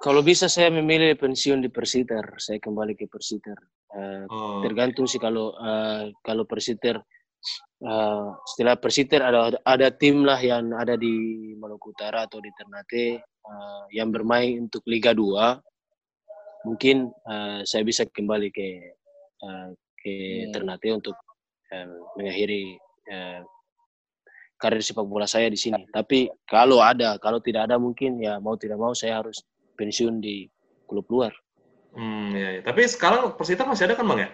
Speaker 2: Kalau bisa saya memilih pensiun di Persiter, saya kembali ke Persiter. Eh,
Speaker 3: Oh,
Speaker 2: tergantung sih kalau eh, kalau Persiter eh, setelah Persiter ada ada tim lah yang ada di Maluku Utara atau di Ternate eh, yang bermain untuk Liga 2 mungkin eh, saya bisa kembali ke eh, ke
Speaker 1: Hmm.
Speaker 2: Ternate untuk eh, mengakhiri eh, karir sepak bola saya di sini. Tapi kalau ada, kalau tidak ada mungkin ya mau tidak mau saya harus pensiun di klub luar.
Speaker 3: hmm, iya, iya. Tapi sekarang Persiter masih ada kan bang ya?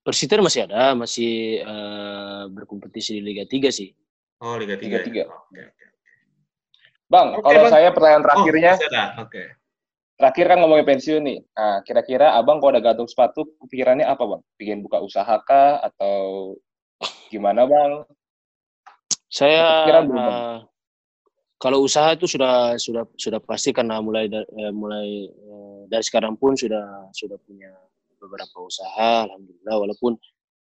Speaker 2: Persiter masih ada, masih eh, berkompetisi di Liga 3 sih.
Speaker 3: Oh Liga 3
Speaker 1: Liga
Speaker 3: ya?
Speaker 1: tiga.
Speaker 3: Oke, oke.
Speaker 1: Bang,
Speaker 3: Oke,
Speaker 1: kalau
Speaker 3: Bang.
Speaker 1: saya pertanyaan
Speaker 3: Oh,
Speaker 1: terakhirnya,
Speaker 3: ada. Oke.
Speaker 1: terakhir kan ngomongin pensiun nih. Nah, kira-kira abang kalau udah gantung sepatu, kepikirannya apa bang? Pengen buka usaha kah? Atau gimana bang?
Speaker 2: Saya
Speaker 1: Kepikiran belum, Bang?
Speaker 2: eh, kalau usaha itu sudah sudah sudah pasti karena mulai da- eh, mulai eh, dari sekarang pun sudah sudah punya beberapa usaha, alhamdulillah. Walaupun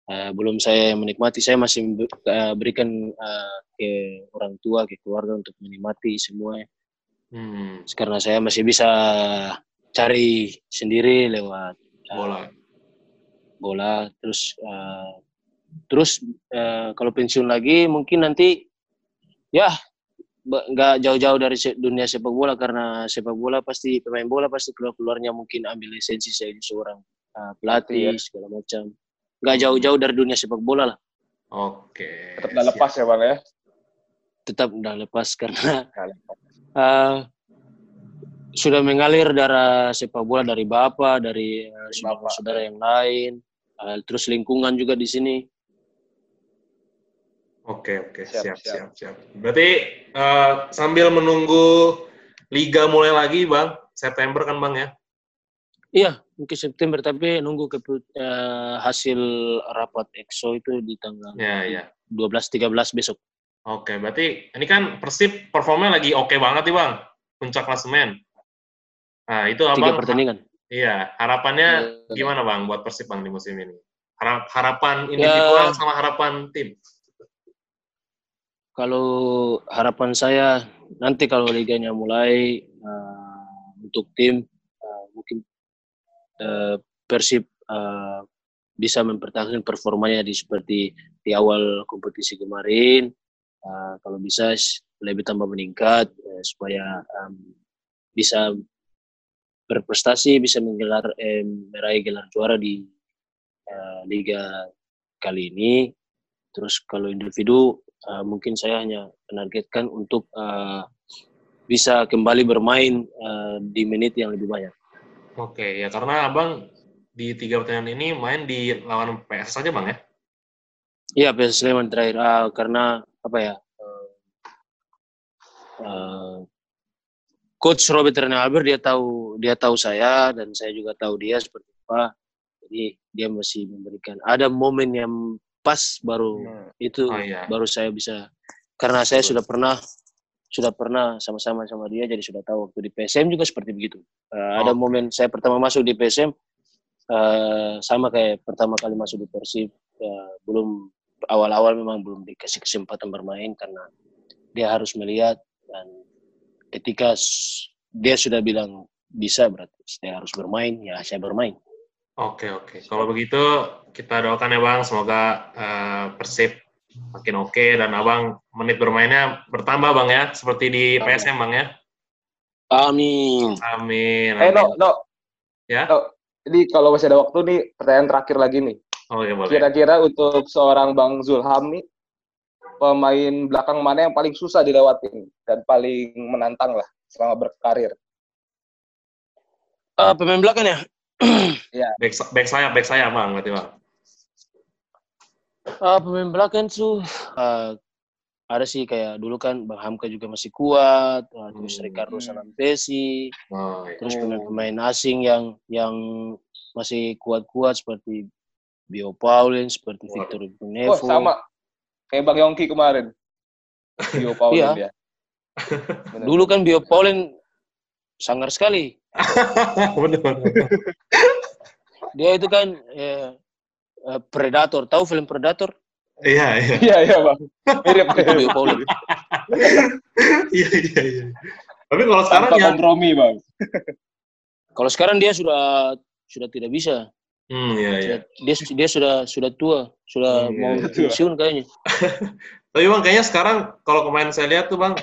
Speaker 2: eh, belum saya menikmati, saya masih eh, berikan eh, ke orang tua, ke keluarga untuk menikmati semua.
Speaker 3: Hmm,
Speaker 2: Karena saya masih bisa cari sendiri lewat eh,
Speaker 3: bola.
Speaker 2: bola terus eh, terus eh, kalau pensiun lagi mungkin nanti ya nggak jauh-jauh dari dunia sepak bola karena sepak bola pasti pemain bola pasti keluar keluarnya mungkin ambil lisensi sebagai seorang eh, pelatih
Speaker 1: Iya.
Speaker 2: segala macam nggak jauh-jauh dari dunia sepak bola lah
Speaker 3: Oke.
Speaker 1: Tetap nggak lepas ya bang ya?
Speaker 2: tetap udah lepas karena
Speaker 1: Nggak lepas.
Speaker 2: eh, sudah mengalir darah sepak bola dari bapak dari eh, saudara-saudara yang lain eh, terus lingkungan juga di sini
Speaker 3: Oke, oke,
Speaker 1: Siap,
Speaker 3: siap,
Speaker 1: siap.
Speaker 3: siap, siap. Berarti eh, sambil menunggu liga mulai lagi, Bang, September kan, Bang ya?
Speaker 2: Iya, mungkin September tapi nunggu ke hasil rapat EXO itu di tanggal
Speaker 3: Ya, ya.
Speaker 2: 12-13 besok.
Speaker 3: Oke, berarti ini kan Persib performnya lagi oke banget nih, Bang. Puncak klasemen. Nah, itu
Speaker 2: Tiga
Speaker 3: Abang
Speaker 2: pertandingan.
Speaker 3: iya, harapannya
Speaker 2: Iya.
Speaker 3: gimana, Bang, buat Persib Bang di musim ini? Harap, harapan individual
Speaker 2: Ya.
Speaker 3: sama harapan tim.
Speaker 2: Kalau harapan saya nanti kalau liganya mulai eh, untuk tim eh, eh, Persib eh, bisa mempertahankan performanya di seperti di awal kompetisi kemarin. Eh, kalau bisa lebih tambah meningkat supaya bisa berprestasi, bisa menggelar eh, meraih gelar juara di liga kali ini. Terus kalau individu mungkin saya hanya menargetkan untuk bisa kembali bermain eh, di menit yang lebih banyak.
Speaker 3: Oke, ya karena Abang di tiga pertandingan ini main di lawan PS saja, Bang ya?
Speaker 2: Iya, PS Sleman terakhir Ah, karena apa ya? eh, Coach Robert Rene Albert dia tahu dia tahu saya dan saya juga tahu dia seperti apa. Jadi dia masih memberikan ada momen yang pas baru
Speaker 1: Hmm.
Speaker 2: itu
Speaker 3: Oh iya.
Speaker 2: baru saya bisa karena saya
Speaker 3: Betul.
Speaker 2: sudah pernah sudah pernah sama-sama sama dia jadi sudah tahu waktu di PSM juga seperti begitu. Ada
Speaker 3: Oh.
Speaker 2: momen saya pertama masuk di PSM eh, sama kayak pertama kali masuk di Persib eh, belum awal-awal memang belum dikasih kesempatan bermain karena dia harus melihat dan ketika dia sudah bilang bisa berarti saya harus bermain ya saya bermain.
Speaker 3: Oke oke. Kalau begitu kita doakan ya bang, semoga uh, Persib makin oke dan abang menit bermainnya bertambah bang ya, seperti di PSM bang ya.
Speaker 2: Amin.
Speaker 3: Amin.
Speaker 1: Eh no no.
Speaker 3: Ya.
Speaker 1: No. Jadi kalau masih ada waktu nih pertanyaan terakhir lagi nih.
Speaker 3: Oh ya boleh.
Speaker 1: Kira-kira untuk seorang Bang Zulham nih pemain belakang mana yang paling susah dilewatin dan paling menantang lah selama berkarir?
Speaker 2: Uh, pemain belakang ya?
Speaker 1: ya.
Speaker 3: Back, back saya, back saya bang, berarti bang.
Speaker 2: Uh, pemain belakang tuh uh, ada sih kayak dulu kan Bang Hamka juga masih kuat, uh, terus hmm. Ricardo Sanampesi, oh, iya. terus pemain-pemain asing yang yang masih kuat-kuat seperti Bio Paulin, seperti Victor Bunevo.
Speaker 1: Oh, sama. Kayak Bang Yongki kemarin. Bio Paulin iya. dia.
Speaker 2: Dulu kan Bio Paulin sangar sekali.
Speaker 3: benar,
Speaker 2: Dia itu kan eh, eh, Predator. Tahu film Predator?
Speaker 3: Iya, iya.
Speaker 1: Iya, iya, Bang. Mirip
Speaker 2: itu Bio.
Speaker 3: Iya, iya, iya. Tapi kalau sekarang
Speaker 1: Tanpa ya kompromi, Bang.
Speaker 2: kalau sekarang dia sudah sudah tidak bisa.
Speaker 3: Hmm, iya, iya.
Speaker 2: Dia dia sudah sudah tua, sudah hmm, mau iya, pensiun kayaknya.
Speaker 3: Tapi bang, kayaknya sekarang kalau kemarin saya lihat tuh bang,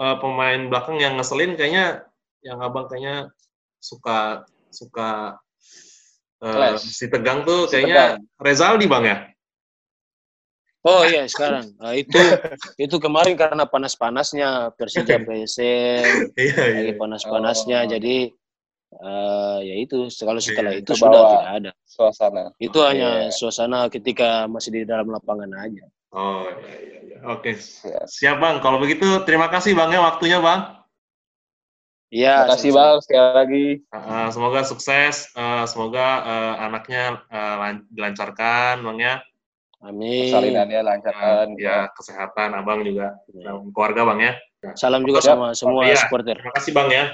Speaker 3: uh, pemain belakang yang ngeselin kayaknya yang abang kayaknya suka suka uh, si tegang tuh si kayaknya tegang. Rezaldi bang ya.
Speaker 2: Oh iya sekarang nah, itu itu kemarin karena panas-panasnya Persija PSM
Speaker 3: iya, iya.
Speaker 2: lagi panas-panasnya oh. jadi uh, ya itu kalau setelah iya, itu sudah tidak ada
Speaker 1: suasana
Speaker 2: itu okay. hanya suasana ketika masih di dalam lapangan aja
Speaker 3: oh iya iya, iya. oke siap bang kalau begitu terima kasih bang ya waktunya bang
Speaker 2: Iya.
Speaker 1: Terima kasih bang sekali lagi.
Speaker 3: Uh, semoga sukses, uh, semoga uh, anaknya uh, dilancarkan bang ya.
Speaker 2: Amin.
Speaker 1: Salinannya lancarkan.
Speaker 3: Uh, ya kesehatan abang juga, keluarga bang ya.
Speaker 2: Salam juga sama semua ya, supporter.
Speaker 3: Terima kasih bang ya.